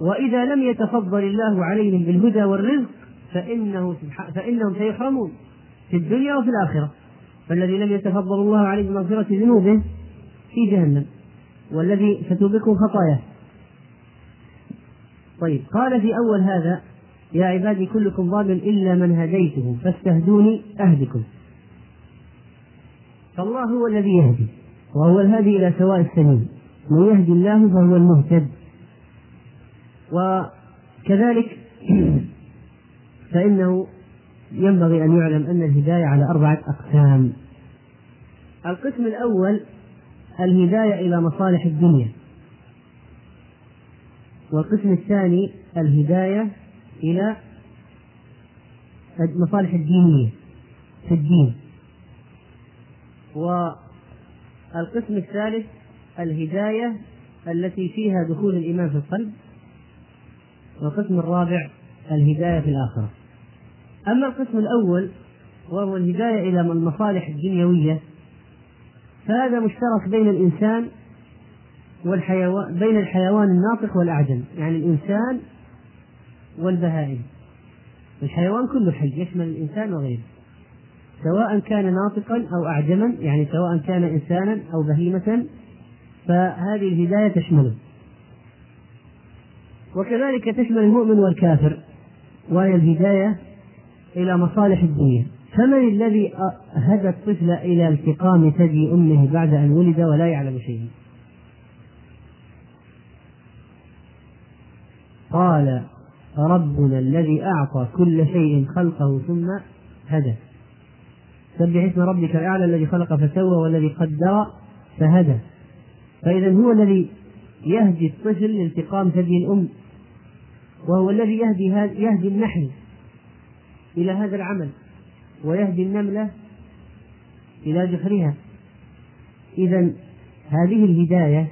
وإذا لم يتفضل الله عليهم بالهدى والرزق فإنه فإنهم سيحرمون في الدنيا وفي الآخرة. فالذي لم يتفضل الله عليه بمغفرة ذنوبه في جهنم والذي ستوبقه خطاياه. طيب قال في أول هذا يا عبادي كلكم ضال إلا من هديته فاستهدوني أهدكم. فالله هو الذي يهدي وهو الهادي إلى سواء السبيل. من يهدي الله فهو المهتد. وكذلك فإنه ينبغي أن يعلم أن الهداية على أربعة أقسام. القسم الأول الهداية إلى مصالح الدنيا. والقسم الثاني الهداية إلى المصالح الدينية في الدين. والقسم الثالث الهداية التي فيها دخول الإيمان في القلب. والقسم الرابع الهداية في الآخرة. أما القسم الأول وهو الهداية إلى المصالح الدنيوية فهذا مشترك بين الإنسان والحيوان بين الحيوان الناطق والأعجم يعني الإنسان والبهائم. الحيوان كله حي يشمل الإنسان وغيره. سواء كان ناطقا أو أعجما يعني سواء كان إنسانا أو بهيمة فهذه الهداية تشمله. وكذلك تشمل المؤمن والكافر وهي الهداية إلى مصالح الدنيا. فمن الذي هدى الطفل إلى التقام ثدي أمه بعد أن ولد ولا يعلم شيئا؟ قال ربنا الذي أعطى كل شيء خلقه ثم هدى. سبح اسم ربك الأعلى الذي خلق فسوى والذي قدر فهدى. فإذا هو الذي يهدي الطفل لالتقام ثدي الأم وهو الذي يهدي يهدي النحل. إلى هذا العمل ويهدي النملة إلى جحرها إذا هذه الهداية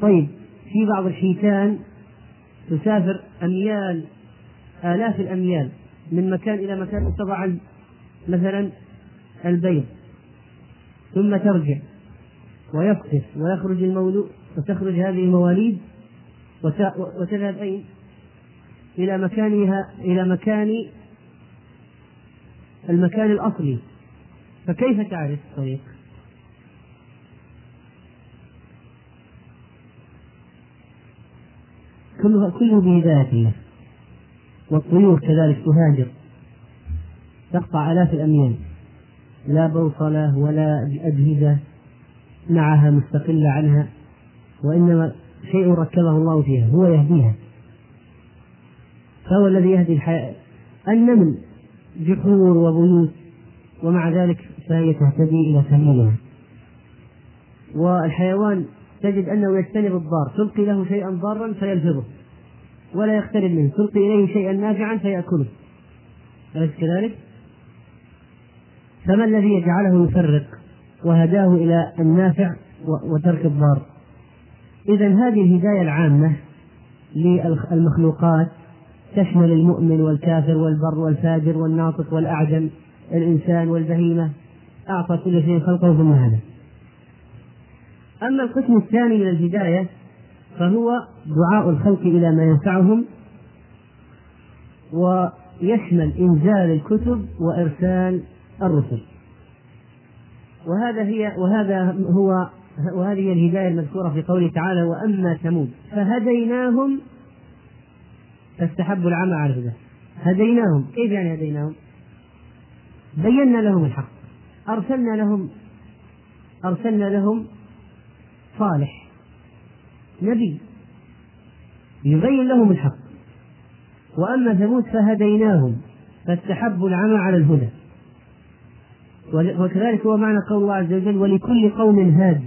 طيب في بعض الحيتان تسافر أميال آلاف الأميال من مكان إلى مكان تضع مثلا البيض ثم ترجع ويقطف ويخرج المولود وتخرج هذه المواليد وتذهب أين؟ إلى مكانها إلى مكان المكان الأصلي. فكيف تعرف؟ الطريق؟ كله كله بهداية الله والطيور كذلك تهاجر. تقطع آلاف الأميال. لا بوصلة ولا أجهزة معها مستقلة عنها. وإنما شيء ركبه الله فيها هو يهديها. فهو الذي يهدي الحياة. النمل جحور وبيوت ومع ذلك فهي تهتدي إلى سبيلها. والحيوان تجد أنه يجتنب الضار تلقي له شيئا ضارا فيلفظه ولا يقترب منه تلقي إليه شيئا نافعا فيأكله. أليس كذلك؟ فما الذي يجعله يفرق وهداه إلى النافع وترك الضار؟ إذا هذه الهداية العامة للمخلوقات تشمل المؤمن والكافر والبر والفاجر والناطق والأعجم الإنسان والبهيمة. أعطى كل شيء خلقه ثم هدى. أما القسم الثاني من الهداية فهو دعاء الخلق إلى ما ينفعهم ويشمل إنزال الكتب وإرسال الرسل. وهذا هي وهذا هو وهذه الهداية المذكورة في قوله تعالى وأما ثمود فهديناهم فاستحبوا العمى على الهدى. هديناهم. كيف يعني هديناهم؟ بينا لهم الحق. أرسلنا لهم أرسلنا لهم صالح نبي يبين لهم الحق. وأما ثمود فهديناهم فاستحبوا العمى على الهدى. وكذلك هو معنى قول الله عز وجل ولكل قوم هاد.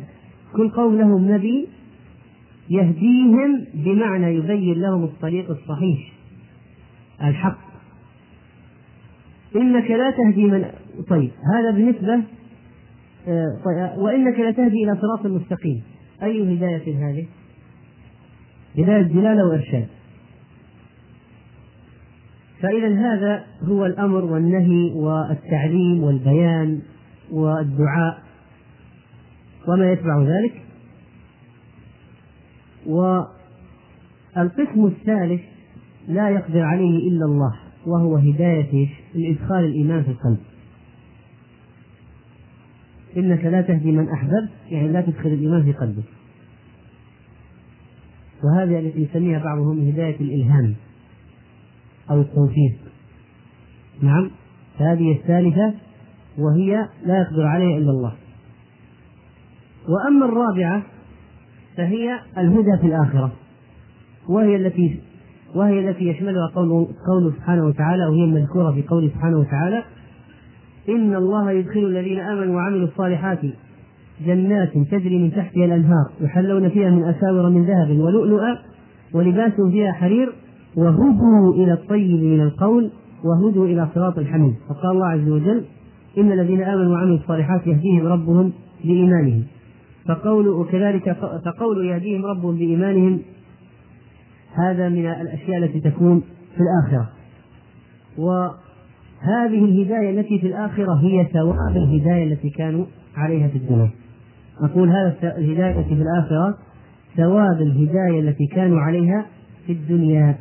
كل قوم لهم نبي يهديهم بمعنى يبين لهم الطريق الصحيح الحق. إنك لا تهدي من طيب هذا بالنسبة آه، وإنك لا تهدي إلى صراط مستقيم. أي هداية هذه؟ هداية دلالة وإرشاد فإذا هذا هو الأمر والنهي والتعليم والبيان والدعاء. وما يتبع ذلك؟ والقسم الثالث لا يقدر عليه إلا الله وهو هداية إدخال الإيمان في القلب. إنك لا تهدي من أحببت يعني لا تدخل الإيمان في قلبك. وهذه التي يسميها بعضهم هداية الإلهام أو التوفيق. نعم هذه الثالثة وهي لا يقدر عليها إلا الله. وأما الرابعة فهي الهدى في الآخرة وهي التي وهي التي يشملها قوله, قوله سبحانه وتعالى وهي المذكورة في قوله سبحانه وتعالى إن الله يدخل الذين آمنوا وعملوا الصالحات جنات تجري من تحتها الأنهار يحلون فيها من أساور من ذهب ولؤلؤا ولباسهم فيها حرير وهدوا إلى الطيب من القول وهدوا إلى صراط الحميد. فقال الله عز وجل إن الذين آمنوا وعملوا الصالحات يهديهم ربهم بإيمانهم فقول وكذلك فقول يهديهم ربهم بإيمانهم هذا من الأشياء التي تكون في الآخرة. وهذه الهداية التي في الآخرة هي ثواب الهداية التي كانوا عليها في الدنيا. أقول هذا الهداية التي في الآخرة ثواب الهداية التي كانوا عليها في الدنيا.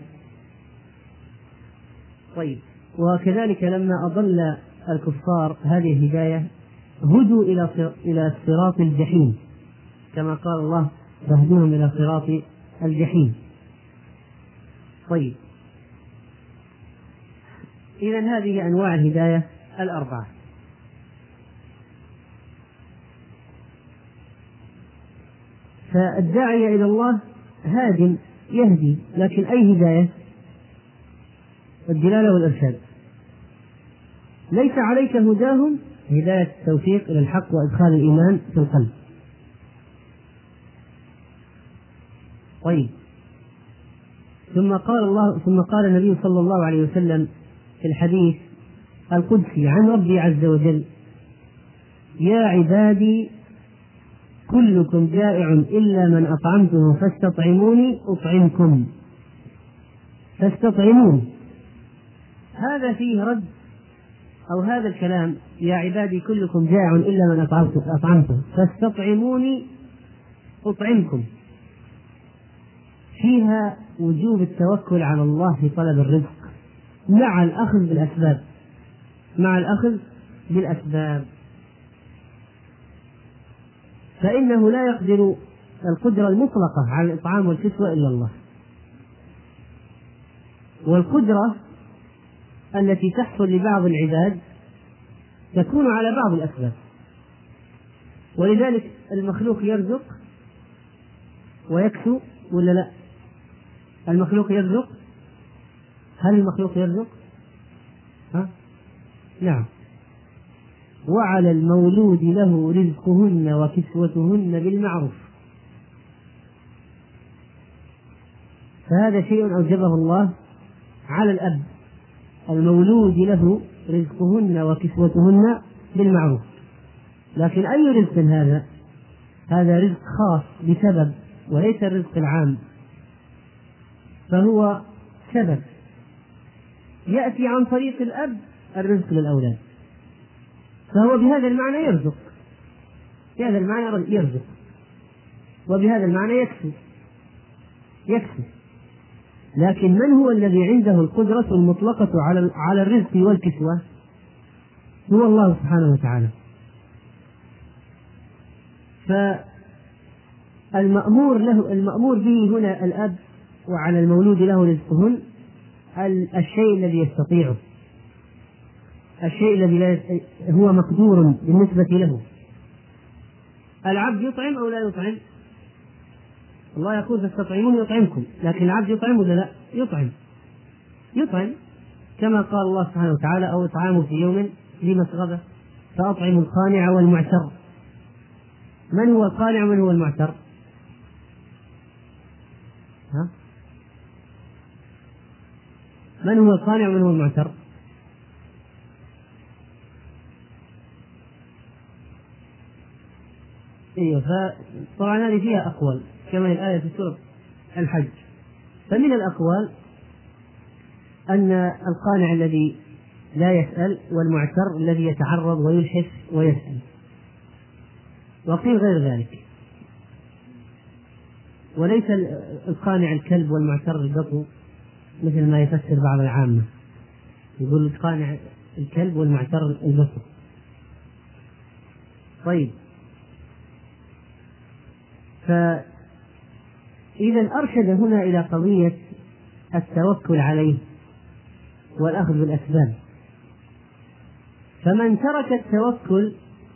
طيب وكذلك لما أضل الكفار هذه الهداية هدوا إلى إلى صراط الجحيم. كما قال الله فاهدوهم إلى صراط الجحيم. طيب. إذا هذه أنواع الهداية الأربعة. فالداعية إلى الله هاد يهدي لكن أي هداية؟ الدلالة والإرشاد. ليس عليك هداهم هداية التوفيق إلى الحق وإدخال الإيمان في القلب. طيب. ثم قال الله ثم قال النبي صلى الله عليه وسلم في الحديث القدسي عن ربي عز وجل يا عبادي كلكم جائع إلا من أطعمته فاستطعموني أطعمكم. فاستطعموني. هذا فيه رد أو هذا الكلام يا عبادي كلكم جائع إلا من أطعمته فاستطعموني أطعمكم. فيها وجوب التوكل على الله في طلب الرزق مع الأخذ بالأسباب. مع الأخذ بالأسباب. فإنه لا يقدر القدرة المطلقة على الإطعام والكسوة إلا الله. والقدرة التي تحصل لبعض العباد تكون على بعض الأسباب. ولذلك المخلوق يرزق ويكسو ولا لا؟ المخلوق يرزق هل المخلوق يرزق؟ ها؟ نعم وعلى المولود له رزقهن وكسوتهن بالمعروف فهذا شيء أوجبه الله على الأب المولود له رزقهن وكسوتهن بالمعروف لكن أي رزق هذا؟ هذا رزق خاص بسبب وليس الرزق العام فهو سبب. يأتي عن طريق الأب الرزق للأولاد. فهو بهذا المعنى يرزق. بهذا المعنى يرزق. وبهذا المعنى يكفي. يكفي. لكن من هو الذي عنده القدرة المطلقة على على الرزق والكسوة؟ هو الله سبحانه وتعالى. فالمأمور له المأمور به هنا الأب وعلى المولود له رزقهن الشيء الذي يستطيعه. الشيء الذي هو مقدور بالنسبة له. العبد يطعم أو لا يطعم؟ الله يقول تستطعمون يطعمكم لكن العبد يطعم ولا لا؟ يطعم. يطعم. كما قال الله سبحانه وتعالى أو إطعامه في يوم ذي مسغبة فأطعموا القانع والمعتر. من هو القانع ومن هو المعتر ها؟ من هو القانع ومن هو المعتر؟ إيوه فطبعا هذه فيها أقوال كما الآية في سورة الحج. فمن الأقوال أن القانع الذي لا يسأل والمعتر الذي يتعرض ويلحف ويسأل. وقيل غير ذلك. وليس القانع الكلب والمعتر البطو. مثل ما يفسر بعض العامة. يقول القانع الكلب والمعتر البطو طيب. ف إذا أرشد هنا إلى قضية التوكل عليه والأخذ بالأسباب. فمن ترك التوكل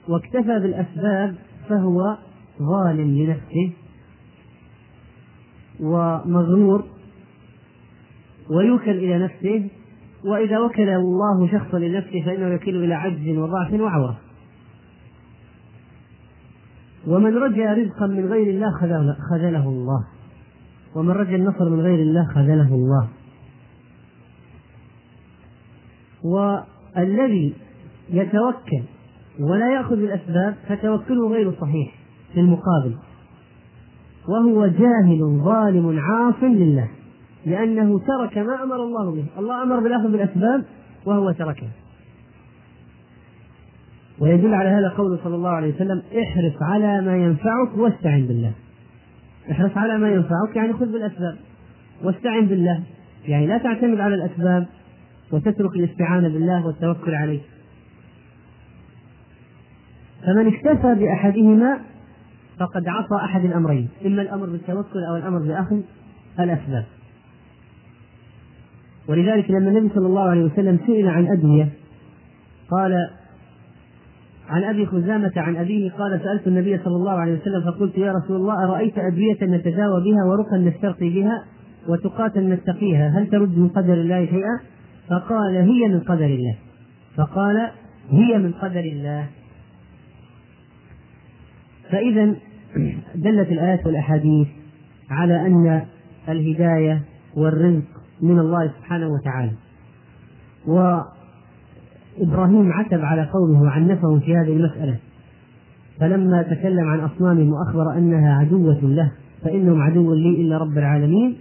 واكتفى بالأسباب فهو ظالم لنفسه ومغرور ويوكل إلى نفسه وإذا وكل الله شخصا لنفسه فإنه يكل إلى عجز وضعف وعورة. ومن رجع رزقا من غير الله خذله الله. ومن رجا النصر من غير الله خذله الله. والذي يتوكل ولا يأخذ بالأسباب فتوكله غير صحيح في المقابل. وهو جاهل ظالم عاص لله. لأنه ترك ما أمر الله به. الله أمر بالأخذ بالأسباب وهو تركه. ويدل على هذا قوله صلى الله عليه وسلم احرص على ما ينفعك واستعن بالله. احرص على ما ينفعك يعني خذ بالأسباب. واستعن بالله. يعني لا تعتمد على الأسباب وتترك الاستعانة بالله والتوكل عليه. فمن اكتفى بأحدهما فقد عصى أحد الأمرين. إما الأمر بالتوكل أو الأمر بأخذ الأسباب. ولذلك لما النبي صلى الله عليه وسلم سئل عن أدوية قال عن أبي خزامة عن أبيه قال سألت النبي صلى الله عليه وسلم فقلت يا رسول الله أرأيت ادويه نتداوى بها ورقا نسترقي بها وتقاتا نتقيها هل ترد من قدر الله شيئا؟ فقال هي من قدر الله فقال هي من قدر الله فإذا دلت الآيات والأحاديث على أن الهداية والرزق من الله سبحانه وتعالى. إبراهيم عتب على قومه عنفهم في هذه المسألة. فلما تكلم عن أصنامهم وأخبر أنها عدوة له فإنهم عدو لي إلا رب العالمين.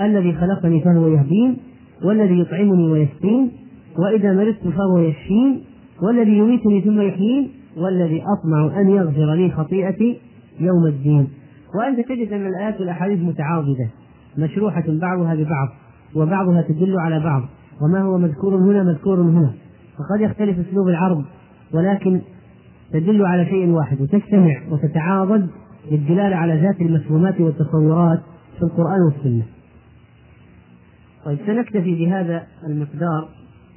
الذي خلقني فهو يهدين والذي يطعمني ويسقين وإذا مرضت فهو يشفين والذي يميتني ثم يحيين والذي أطمع أن يغفر لي خطيئتي يوم الدين. وأنت تجد أن الآيات والأحاديث متعاضدة مشروحة بعضها ببعض. وبعضها تدل على بعض وما هو مذكور هنا مذكور هنا وقد يختلف أسلوب العرض ولكن تدل على شيء واحد وتجتمع وتتعاضد للدلالة على ذات المفهومات والتصورات في القرآن والسنة. طيب سنكتفي بهذا المقدار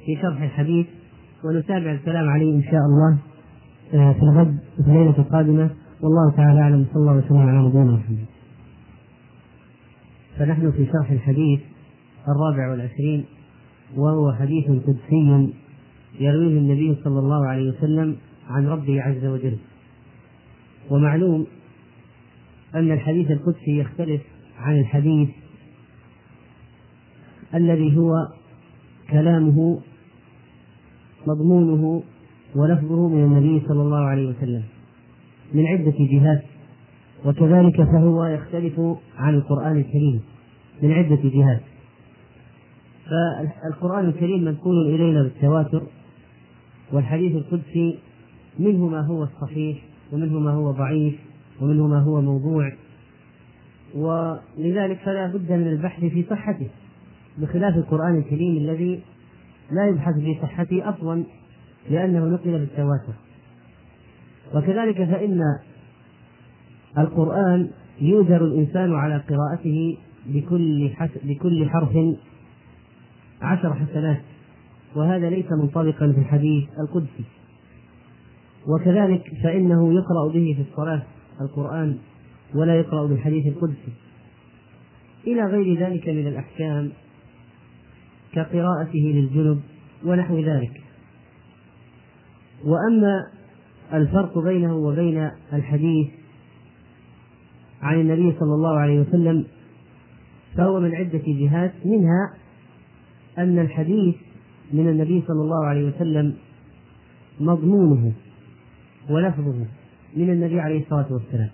في شرح الحديث ونتابع الكلام عليه إن شاء الله آه، في الغد في الليلة القادمة والله تعالى أعلم صلى الله وسلم على نبينا محمد. فنحن في شرح الحديث الرابع والعشرين وهو حديث قدسي يرويه النبي صلى الله عليه وسلم عن ربه عز وجل. ومعلوم أن الحديث القدسي يختلف عن الحديث الذي هو كلامه مضمونه ولفظه من النبي صلى الله عليه وسلم. من عدة جهات وكذلك فهو يختلف عن القرآن الكريم. من عدة جهات. فالقرآن الكريم منقول إلينا بالتواتر والحديث القدسي منه ما هو الصحيح ومنه ما هو ضعيف ومنه ما هو موضوع ولذلك فلا بد من البحث في صحته بخلاف القرآن الكريم الذي لا يبحث في صحته أصلا لأنه نقل بالتواتر. وكذلك فإن القرآن يؤجر الإنسان على قراءته بكل بكل حرف عشر حسنات وهذا ليس منطبقا في الحديث القدسي. وكذلك فإنه يقرأ به في الصلاة القرآن ولا يقرأ بالحديث القدسي. إلى غير ذلك من الأحكام كقراءته للجنب ونحو ذلك. وأما الفرق بينه وبين الحديث عن النبي صلى الله عليه وسلم فهو من عدة جهات منها أن الحديث من النبي صلى الله عليه وسلم مضمونه ولفظه من النبي عليه الصلاة والسلام.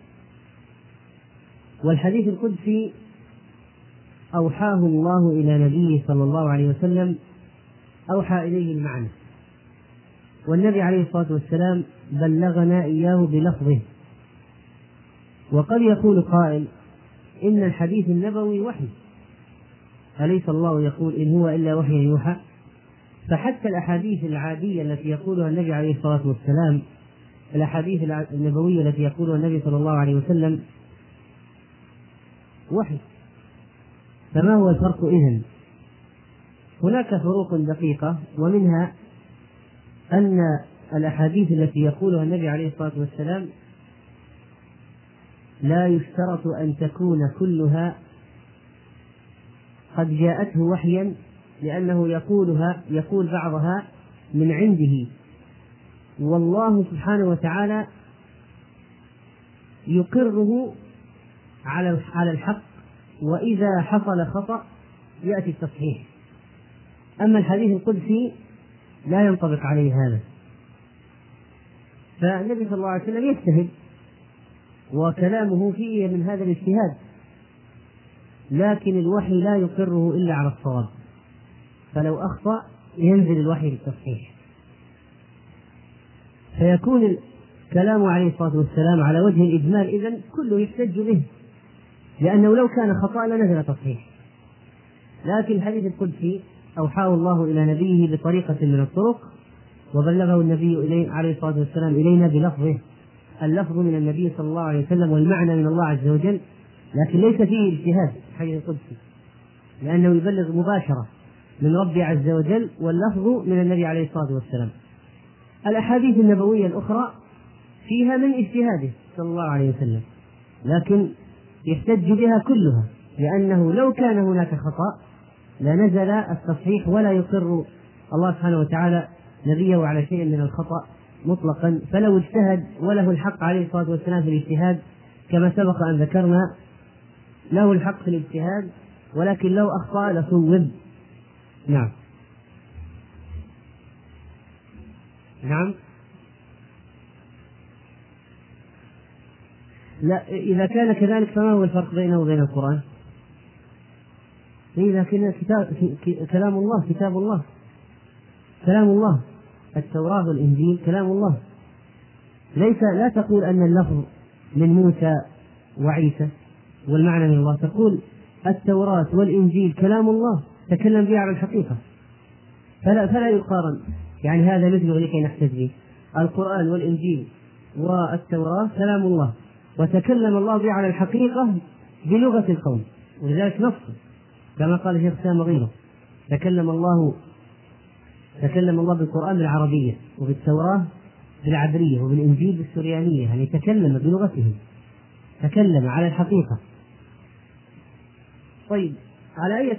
والحديث القدسي أوحاه الله إلى نبيه صلى الله عليه وسلم أوحى إليه المعنى. والنبي عليه الصلاة والسلام بلغنا إياه بلفظه. وقد يقول قائل إن الحديث النبوي وحي. أليس الله يقول إن هو إلا وحي يوحى فحتى الأحاديث العادية التي يقولها النبي عليه الصلاة والسلام الأحاديث النبوية التي يقولها النبي صلى الله عليه وسلم وحي فما هو الفرق إذن؟ هناك فروق دقيقة ومنها أن الأحاديث التي يقولها النبي عليه الصلاة والسلام لا يشترط أن تكون كلها قد جاءته وحيا لأنه يقولها يقول بعضها من عنده. والله سبحانه وتعالى يقره على على الحق وإذا حصل خطأ يأتي التصحيح. أما الحديث القدسي لا ينطبق عليه هذا. فالنبي صلى الله عليه وسلم يجتهد وكلامه فيه من هذا الاجتهاد. لكن الوحي لا يقره إلا على الصواب. فلو أخطأ ينزل الوحي للتصحيح فيكون الكلام عليه الصلاة والسلام على وجه الإجمال إذن كله يحتج به لأنه لو كان خطأ لنزل تصحيح. لكن الحديث القدسي أوحاه الله إلى نبيه بطريقة من الطرق وبلغه النبي إليه عليه الصلاة والسلام إلينا بلفظه اللفظ من النبي صلى الله عليه وسلم والمعنى من الله عز وجل لكن ليس فيه اجتهاد الحديث القدسي لأنه يبلغ مباشرة من ربي عز وجل واللفظ من النبي عليه الصلاة والسلام. الأحاديث النبوية الأخرى فيها من اجتهاده صلى الله عليه وسلم لكن يحتج بها كلها لأنه لو كان هناك خطأ لنزل التصحيح ولا يقر الله سبحانه وتعالى نبيه على شيء من الخطأ مطلقا فلو اجتهد وله الحق عليه الصلاة والسلام في الاجتهاد كما سبق أن ذكرنا له الحق في الاجتهاد ولكن لو أخطأ لصوب. نعم. نعم. لا إذا كان كذلك فما هو الفرق بينه وبين القرآن؟ إذا كان كتاب كلام الله كتاب الله. كلام الله. التوراة والإنجيل كلام الله. ليس لا تقول أن اللفظ من موسى وعيسى. والمعنى من الله. تقول التوراة والإنجيل كلام الله تكلم به على الحقيقة. فلا فلا يقارن. يعني هذا مثله لكي نحتج به. القرآن والإنجيل والتوراة كلام الله وتكلم الله به على الحقيقة بلغة القوم ولذلك نص. كما قال الشيخ سام غيره تكلم الله تكلم الله بالقرآن بالعربية وبالتوراة بالعبرية وبالإنجيل بالسريانية. يعني تكلم بلغتهم. تكلم على الحقيقة. طيب على أي